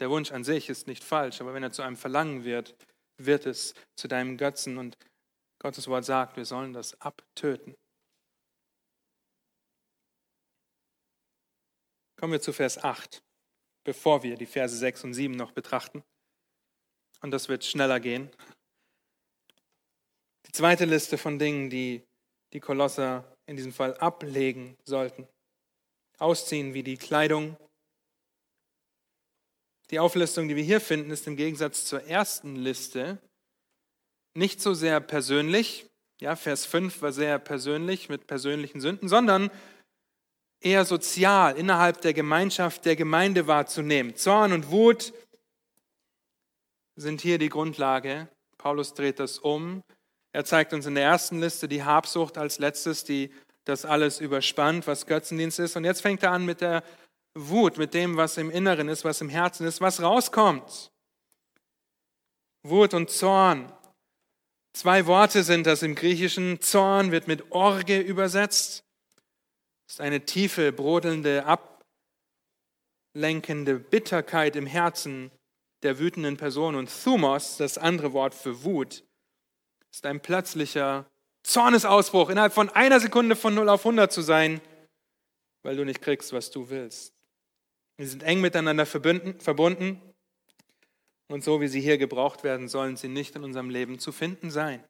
Der Wunsch an sich ist nicht falsch, aber wenn er zu einem Verlangen wird, wird es zu deinem Götzen. Und Gottes Wort sagt, wir sollen das abtöten. Kommen wir zu Vers 8 bevor wir die Verse 6 und 7 noch betrachten. Und das wird schneller gehen. Die zweite Liste von Dingen, die die Kolosser in diesem Fall ablegen sollten. Ausziehen wie die Kleidung. Die Auflistung, die wir hier finden, ist im Gegensatz zur ersten Liste nicht so sehr persönlich. Ja, Vers 5 war sehr persönlich mit persönlichen Sünden, sondern eher sozial innerhalb der Gemeinschaft der Gemeinde wahrzunehmen. Zorn und Wut sind hier die Grundlage. Paulus dreht das um. Er zeigt uns in der ersten Liste die Habsucht als letztes, die das alles überspannt, was Götzendienst ist. Und jetzt fängt er an mit der Wut, mit dem, was im Inneren ist, was im Herzen ist, was rauskommt. Wut und Zorn. Zwei Worte sind das im Griechischen. Zorn wird mit Orge übersetzt ist eine tiefe, brodelnde, ablenkende Bitterkeit im Herzen der wütenden Person. Und Thumos, das andere Wort für Wut, ist ein plötzlicher Zornesausbruch, innerhalb von einer Sekunde von 0 auf 100 zu sein, weil du nicht kriegst, was du willst. Sie sind eng miteinander verbunden und so wie sie hier gebraucht werden, sollen sie nicht in unserem Leben zu finden sein.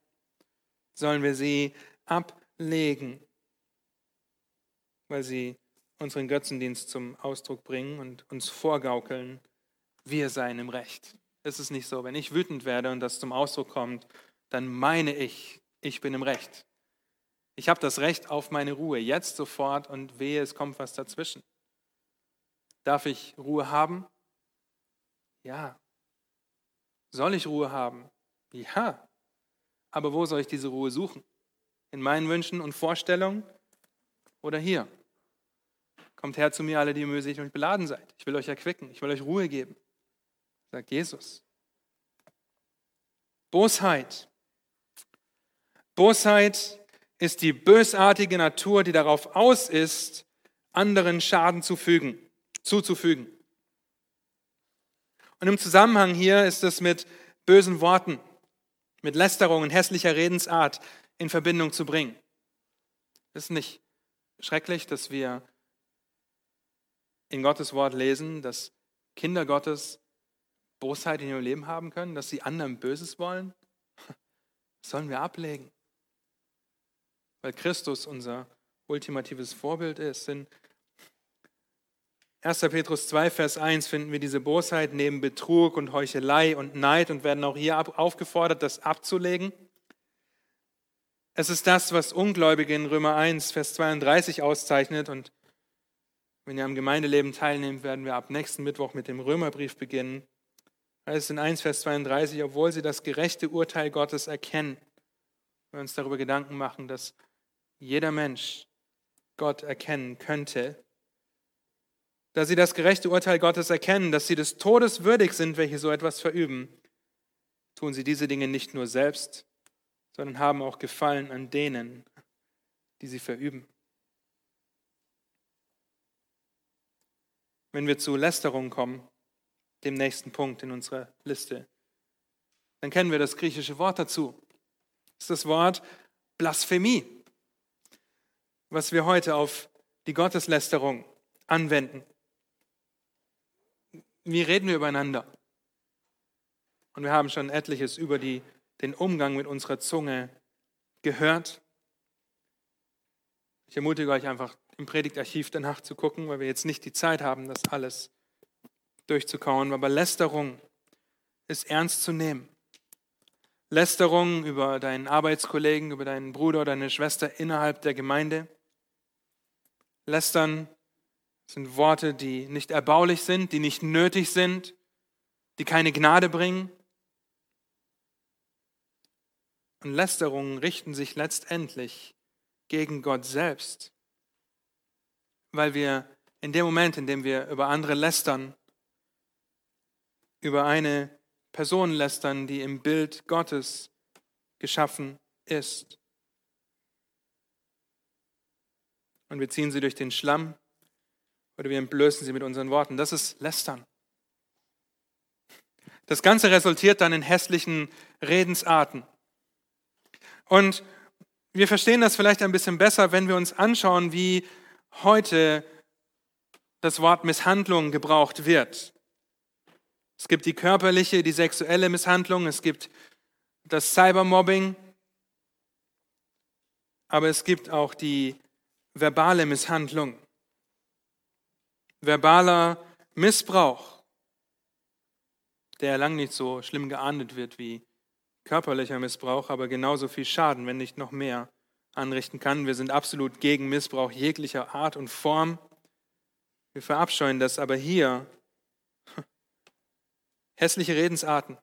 Sollen wir sie ablegen weil sie unseren Götzendienst zum Ausdruck bringen und uns vorgaukeln, wir seien im Recht. Es ist nicht so. Wenn ich wütend werde und das zum Ausdruck kommt, dann meine ich, ich bin im Recht. Ich habe das Recht auf meine Ruhe, jetzt sofort und wehe, es kommt was dazwischen. Darf ich Ruhe haben? Ja. Soll ich Ruhe haben? Ja. Aber wo soll ich diese Ruhe suchen? In meinen Wünschen und Vorstellungen oder hier? Kommt her zu mir, alle, die mühselig und beladen seid. Ich will euch erquicken, ich will euch Ruhe geben, sagt Jesus. Bosheit. Bosheit ist die bösartige Natur, die darauf aus ist, anderen Schaden zu fügen, zuzufügen. Und im Zusammenhang hier ist es mit bösen Worten, mit Lästerungen, hässlicher Redensart in Verbindung zu bringen. Ist nicht schrecklich, dass wir in Gottes Wort lesen, dass Kinder Gottes Bosheit in ihrem Leben haben können, dass sie anderen Böses wollen? *laughs* Sollen wir ablegen. Weil Christus unser ultimatives Vorbild ist. In 1. Petrus 2, Vers 1 finden wir diese Bosheit neben Betrug und Heuchelei und Neid und werden auch hier aufgefordert, das abzulegen. Es ist das, was Ungläubige in Römer 1, Vers 32 auszeichnet. Und wenn ihr am Gemeindeleben teilnehmt, werden wir ab nächsten Mittwoch mit dem Römerbrief beginnen. Es ist in 1, Vers 32, obwohl sie das gerechte Urteil Gottes erkennen, wir uns darüber Gedanken machen, dass jeder Mensch Gott erkennen könnte, da sie das gerechte Urteil Gottes erkennen, dass sie des Todes würdig sind, welche so etwas verüben, tun sie diese Dinge nicht nur selbst, sondern haben auch Gefallen an denen, die sie verüben. Wenn wir zu Lästerung kommen, dem nächsten Punkt in unserer Liste, dann kennen wir das griechische Wort dazu. Das ist das Wort Blasphemie, was wir heute auf die Gotteslästerung anwenden. Wie reden wir übereinander? Und wir haben schon etliches über die den Umgang mit unserer Zunge gehört. Ich ermutige euch einfach, im Predigtarchiv danach zu gucken, weil wir jetzt nicht die Zeit haben, das alles durchzukauen. Aber Lästerung ist ernst zu nehmen. Lästerung über deinen Arbeitskollegen, über deinen Bruder oder deine Schwester innerhalb der Gemeinde. Lästern sind Worte, die nicht erbaulich sind, die nicht nötig sind, die keine Gnade bringen. Und Lästerungen richten sich letztendlich gegen Gott selbst, weil wir in dem Moment, in dem wir über andere lästern, über eine Person lästern, die im Bild Gottes geschaffen ist. Und wir ziehen sie durch den Schlamm oder wir entblößen sie mit unseren Worten. Das ist Lästern. Das Ganze resultiert dann in hässlichen Redensarten. Und wir verstehen das vielleicht ein bisschen besser, wenn wir uns anschauen, wie heute das Wort Misshandlung gebraucht wird. Es gibt die körperliche, die sexuelle Misshandlung, es gibt das Cybermobbing, aber es gibt auch die verbale Misshandlung. Verbaler Missbrauch, der lang nicht so schlimm geahndet wird wie körperlicher Missbrauch, aber genauso viel Schaden, wenn nicht noch mehr, anrichten kann. Wir sind absolut gegen Missbrauch jeglicher Art und Form. Wir verabscheuen das, aber hier *laughs* hässliche Redensarten.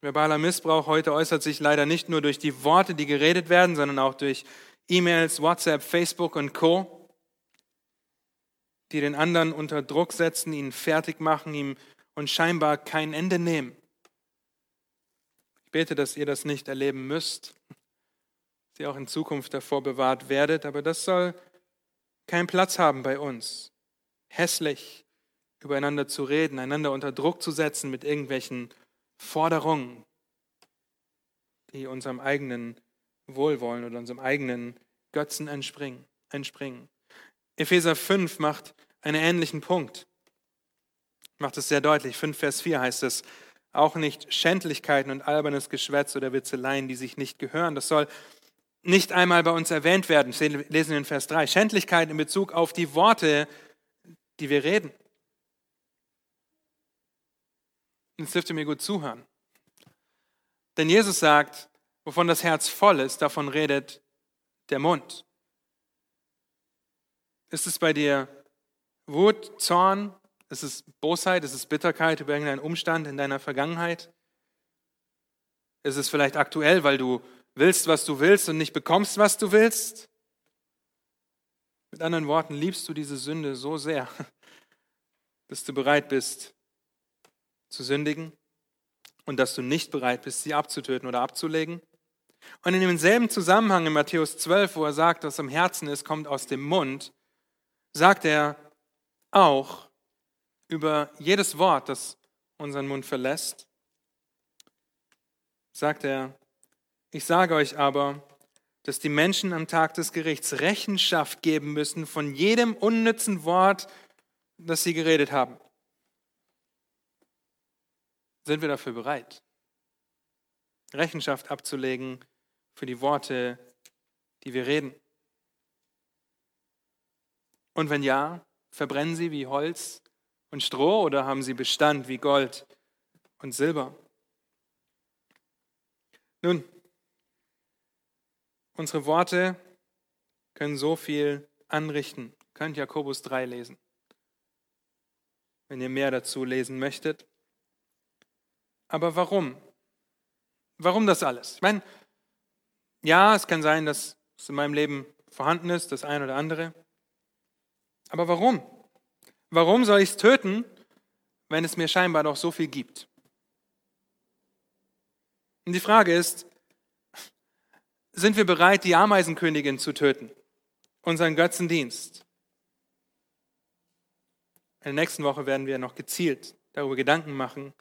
Verbaler Missbrauch heute äußert sich leider nicht nur durch die Worte, die geredet werden, sondern auch durch E-Mails, WhatsApp, Facebook und Co, die den anderen unter Druck setzen, ihn fertig machen, ihm und scheinbar kein Ende nehmen. Ich bete, dass ihr das nicht erleben müsst, dass ihr auch in Zukunft davor bewahrt werdet, aber das soll keinen Platz haben bei uns. Hässlich übereinander zu reden, einander unter Druck zu setzen mit irgendwelchen Forderungen, die unserem eigenen Wohlwollen oder unserem eigenen Götzen entspringen. entspringen. Epheser 5 macht einen ähnlichen Punkt macht es sehr deutlich. 5 Vers 4 heißt es, auch nicht Schändlichkeiten und albernes Geschwätz oder Witzeleien, die sich nicht gehören. Das soll nicht einmal bei uns erwähnt werden. Das lesen wir in Vers 3. Schändlichkeit in Bezug auf die Worte, die wir reden. Jetzt dürft ihr mir gut zuhören. Denn Jesus sagt, wovon das Herz voll ist, davon redet der Mund. Ist es bei dir Wut, Zorn, ist es Bosheit? Ist es Bitterkeit über irgendeinen Umstand in deiner Vergangenheit? Ist es vielleicht aktuell, weil du willst, was du willst und nicht bekommst, was du willst? Mit anderen Worten, liebst du diese Sünde so sehr, *laughs* dass du bereit bist zu sündigen und dass du nicht bereit bist, sie abzutöten oder abzulegen? Und in demselben Zusammenhang in Matthäus 12, wo er sagt, was am Herzen ist, kommt aus dem Mund, sagt er auch, über jedes Wort, das unseren Mund verlässt, sagt er, ich sage euch aber, dass die Menschen am Tag des Gerichts Rechenschaft geben müssen von jedem unnützen Wort, das sie geredet haben. Sind wir dafür bereit, Rechenschaft abzulegen für die Worte, die wir reden? Und wenn ja, verbrennen sie wie Holz und Stroh oder haben sie Bestand wie Gold und Silber? Nun, unsere Worte können so viel anrichten. Ihr könnt Jakobus 3 lesen, wenn ihr mehr dazu lesen möchtet. Aber warum? Warum das alles? Ich meine, ja, es kann sein, dass es in meinem Leben vorhanden ist, das eine oder andere. Aber warum? Warum soll ich es töten, wenn es mir scheinbar doch so viel gibt? Und die Frage ist, sind wir bereit, die Ameisenkönigin zu töten? Unseren Götzendienst? In der nächsten Woche werden wir noch gezielt darüber Gedanken machen,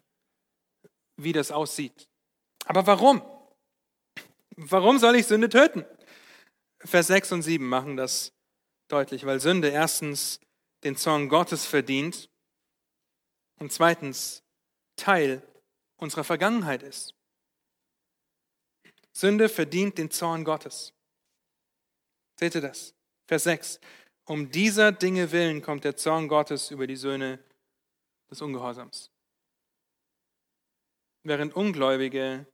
wie das aussieht. Aber warum? Warum soll ich Sünde töten? Vers 6 und 7 machen das deutlich, weil Sünde erstens den Zorn Gottes verdient und zweitens Teil unserer Vergangenheit ist. Sünde verdient den Zorn Gottes. Seht ihr das? Vers 6. Um dieser Dinge willen kommt der Zorn Gottes über die Söhne des Ungehorsams. Während Ungläubige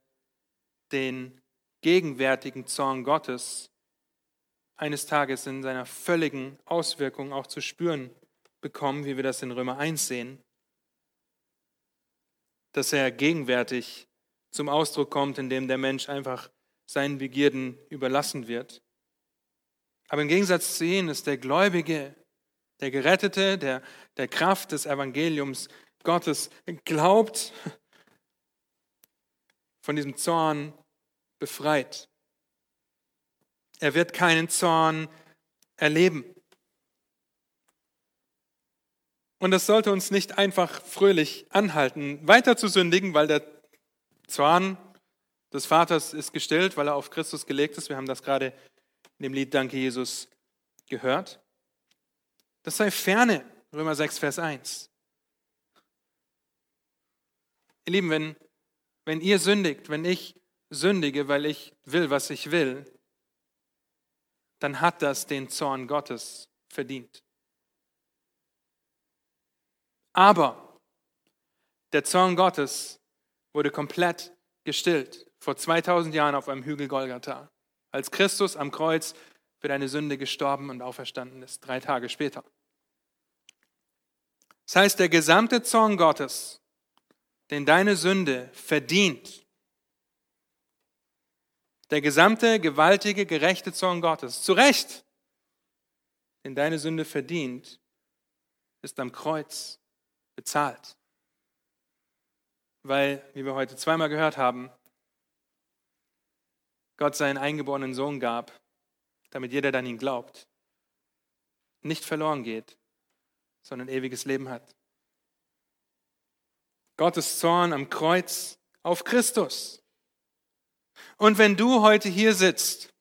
den gegenwärtigen Zorn Gottes eines Tages in seiner völligen Auswirkung auch zu spüren bekommen, wie wir das in Römer 1 sehen, dass er gegenwärtig zum Ausdruck kommt, indem der Mensch einfach seinen Begierden überlassen wird. Aber im Gegensatz zu ihnen ist der Gläubige, der Gerettete, der der Kraft des Evangeliums Gottes glaubt, von diesem Zorn befreit. Er wird keinen Zorn erleben. Und das sollte uns nicht einfach fröhlich anhalten, weiter zu sündigen, weil der Zorn des Vaters ist gestillt, weil er auf Christus gelegt ist. Wir haben das gerade in dem Lied Danke Jesus gehört. Das sei ferne, Römer 6, Vers 1. Ihr Lieben, wenn, wenn ihr sündigt, wenn ich sündige, weil ich will, was ich will, dann hat das den Zorn Gottes verdient. Aber der Zorn Gottes wurde komplett gestillt vor 2000 Jahren auf einem Hügel Golgatha, als Christus am Kreuz für deine Sünde gestorben und auferstanden ist, drei Tage später. Das heißt, der gesamte Zorn Gottes, den deine Sünde verdient, der gesamte gewaltige, gerechte Zorn Gottes, zu Recht, den deine Sünde verdient, ist am Kreuz bezahlt. Weil, wie wir heute zweimal gehört haben, Gott seinen eingeborenen Sohn gab, damit jeder, der an ihn glaubt, nicht verloren geht, sondern ewiges Leben hat. Gottes Zorn am Kreuz auf Christus. Und wenn du heute hier sitzt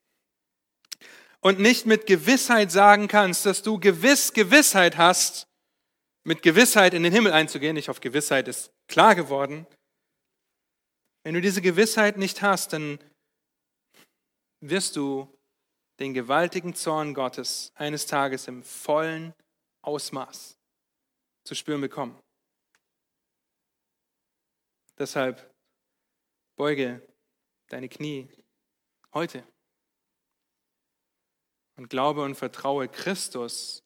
und nicht mit Gewissheit sagen kannst, dass du gewiss Gewissheit hast, mit Gewissheit in den Himmel einzugehen, ich hoffe, Gewissheit ist klar geworden, wenn du diese Gewissheit nicht hast, dann wirst du den gewaltigen Zorn Gottes eines Tages im vollen Ausmaß zu spüren bekommen. Deshalb beuge deine Knie heute und glaube und vertraue Christus,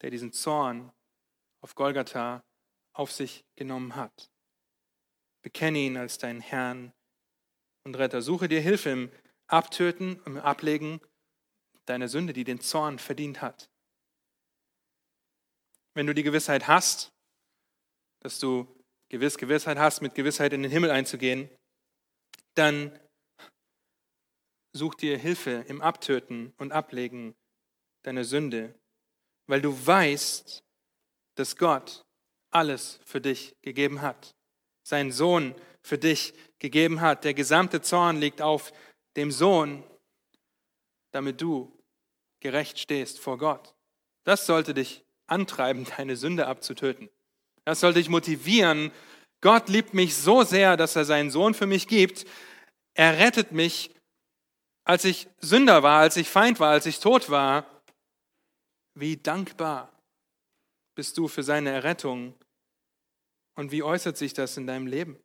der diesen Zorn auf Golgatha auf sich genommen hat. Bekenne ihn als deinen Herrn und Retter. Suche dir Hilfe im Abtöten und im Ablegen deiner Sünde, die den Zorn verdient hat. Wenn du die Gewissheit hast, dass du gewiss Gewissheit hast, mit Gewissheit in den Himmel einzugehen, dann such dir Hilfe im Abtöten und Ablegen deiner Sünde, weil du weißt, dass Gott alles für dich gegeben hat, seinen Sohn für dich gegeben hat. Der gesamte Zorn liegt auf dem Sohn, damit du gerecht stehst vor Gott. Das sollte dich antreiben, *laughs* deine Sünde abzutöten. Das sollte dich motivieren, Gott liebt mich so sehr, dass er seinen Sohn für mich gibt. Er rettet mich, als ich Sünder war, als ich Feind war, als ich tot war. Wie dankbar bist du für seine Errettung und wie äußert sich das in deinem Leben?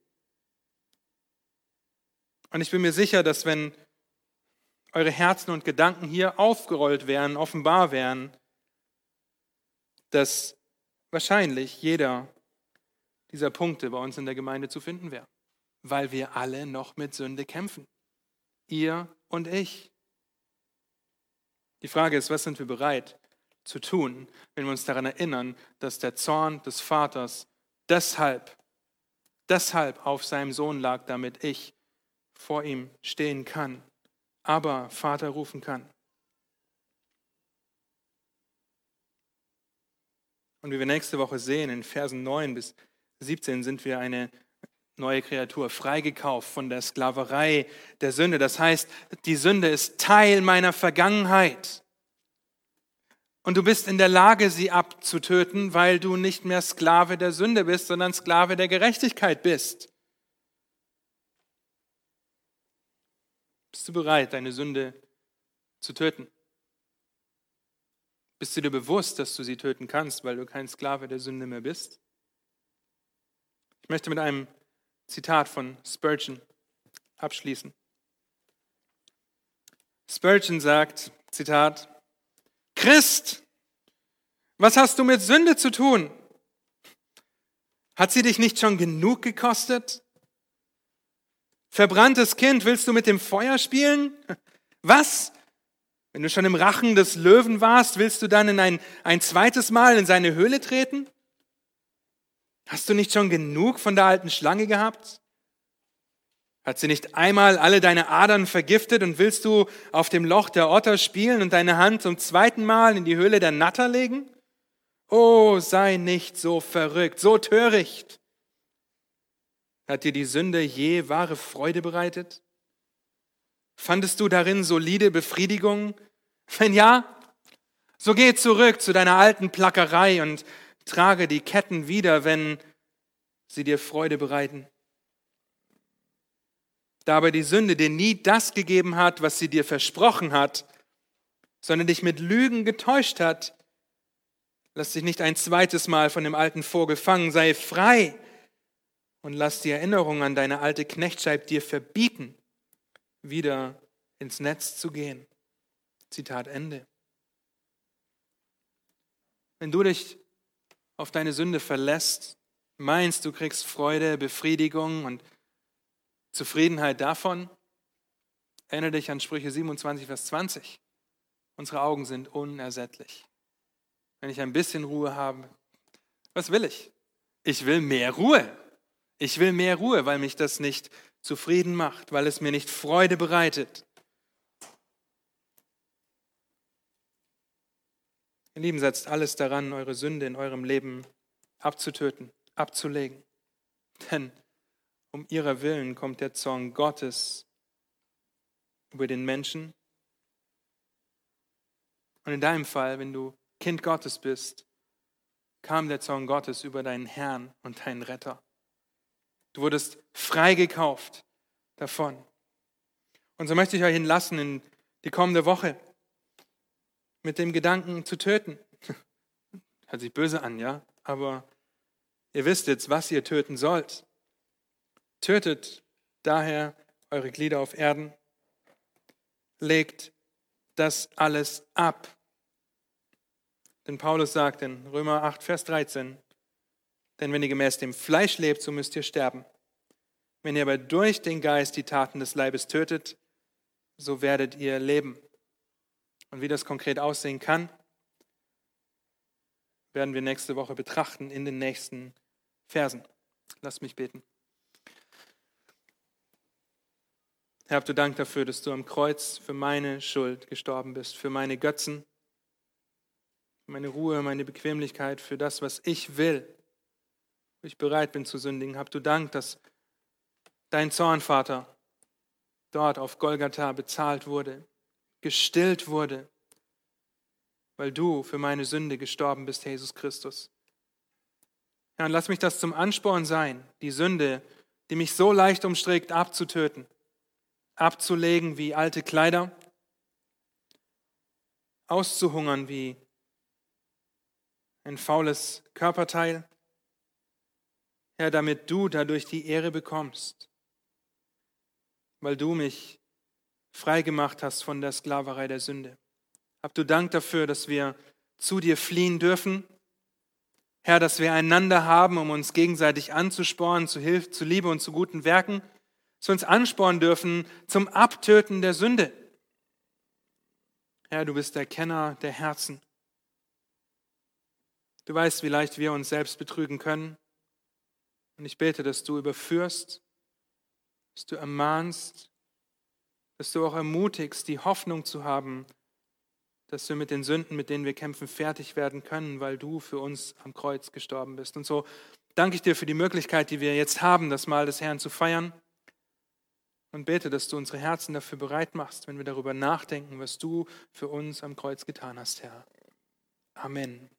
Und ich bin mir sicher, dass wenn eure Herzen und Gedanken hier aufgerollt wären, offenbar wären, dass wahrscheinlich jeder dieser Punkte bei uns in der Gemeinde zu finden wäre, weil wir alle noch mit Sünde kämpfen. Ihr und ich. Die Frage ist, was sind wir bereit zu tun, wenn wir uns daran erinnern, dass der Zorn des Vaters deshalb, deshalb auf seinem Sohn lag, damit ich vor ihm stehen kann, aber Vater rufen kann. Und wie wir nächste Woche sehen, in Versen 9 bis 17 sind wir eine neue Kreatur, freigekauft von der Sklaverei der Sünde. Das heißt, die Sünde ist Teil meiner Vergangenheit. Und du bist in der Lage, sie abzutöten, weil du nicht mehr Sklave der Sünde bist, sondern Sklave der Gerechtigkeit bist. Bist du bereit, deine Sünde zu töten? Bist du dir bewusst, dass du sie töten kannst, weil du kein Sklave der Sünde mehr bist? Ich möchte mit einem Zitat von Spurgeon abschließen. Spurgeon sagt, Zitat, Christ, was hast du mit Sünde zu tun? Hat sie dich nicht schon genug gekostet? Verbranntes Kind, willst du mit dem Feuer spielen? Was? Wenn du schon im Rachen des Löwen warst, willst du dann in ein, ein zweites Mal in seine Höhle treten? Hast du nicht schon genug von der alten Schlange gehabt? Hat sie nicht einmal alle deine Adern vergiftet und willst du auf dem Loch der Otter spielen und deine Hand zum zweiten Mal in die Höhle der Natter legen? Oh, sei nicht so verrückt, so töricht. Hat dir die Sünde je wahre Freude bereitet? Fandest du darin solide Befriedigung? Wenn ja, so geh zurück zu deiner alten Plackerei und trage die Ketten wieder, wenn sie dir Freude bereiten da aber die Sünde dir nie das gegeben hat, was sie dir versprochen hat, sondern dich mit Lügen getäuscht hat, lass dich nicht ein zweites Mal von dem alten Vogel fangen, sei frei und lass die Erinnerung an deine alte Knechtschaft dir verbieten, wieder ins Netz zu gehen. Zitat Ende. Wenn du dich auf deine Sünde verlässt, meinst, du kriegst Freude, Befriedigung und Zufriedenheit davon, erinnere dich an Sprüche 27, Vers 20. Unsere Augen sind unersättlich. Wenn ich ein bisschen Ruhe habe, was will ich? Ich will mehr Ruhe. Ich will mehr Ruhe, weil mich das nicht zufrieden macht, weil es mir nicht Freude bereitet. Ihr Lieben, setzt alles daran, eure Sünde in eurem Leben abzutöten, abzulegen. Denn um ihrer Willen kommt der Zorn Gottes über den Menschen. Und in deinem Fall, wenn du Kind Gottes bist, kam der Zorn Gottes über deinen Herrn und deinen Retter. Du wurdest freigekauft davon. Und so möchte ich euch hinlassen in die kommende Woche mit dem Gedanken zu töten. *laughs* Hört sich böse an, ja? Aber ihr wisst jetzt, was ihr töten sollt. Tötet daher eure Glieder auf Erden, legt das alles ab. Denn Paulus sagt in Römer 8, Vers 13, denn wenn ihr gemäß dem Fleisch lebt, so müsst ihr sterben. Wenn ihr aber durch den Geist die Taten des Leibes tötet, so werdet ihr leben. Und wie das konkret aussehen kann, werden wir nächste Woche betrachten in den nächsten Versen. Lasst mich beten. Herr, habt du Dank dafür, dass du am Kreuz für meine Schuld gestorben bist, für meine Götzen, meine Ruhe, meine Bequemlichkeit, für das, was ich will, wo ich bereit bin zu sündigen. Habt du Dank, dass dein Zorn, Vater, dort auf Golgatha bezahlt wurde, gestillt wurde, weil du für meine Sünde gestorben bist, Jesus Christus. Herr, und lass mich das zum Ansporn sein, die Sünde, die mich so leicht umstrickt, abzutöten abzulegen wie alte Kleider, auszuhungern wie ein faules Körperteil. Herr, damit du dadurch die Ehre bekommst. weil du mich frei gemacht hast von der Sklaverei der Sünde. Hab du Dank dafür, dass wir zu dir fliehen dürfen. Herr, dass wir einander haben, um uns gegenseitig anzuspornen zu Hilfe, zu Liebe und zu guten Werken, dass wir uns anspornen dürfen zum Abtöten der Sünde. Herr, du bist der Kenner der Herzen. Du weißt, wie leicht wir uns selbst betrügen können. Und ich bete, dass du überführst, dass du ermahnst, dass du auch ermutigst, die Hoffnung zu haben, dass wir mit den Sünden, mit denen wir kämpfen, fertig werden können, weil du für uns am Kreuz gestorben bist. Und so danke ich dir für die Möglichkeit, die wir jetzt haben, das Mahl des Herrn zu feiern. Und bete, dass du unsere Herzen dafür bereit machst, wenn wir darüber nachdenken, was du für uns am Kreuz getan hast, Herr. Amen.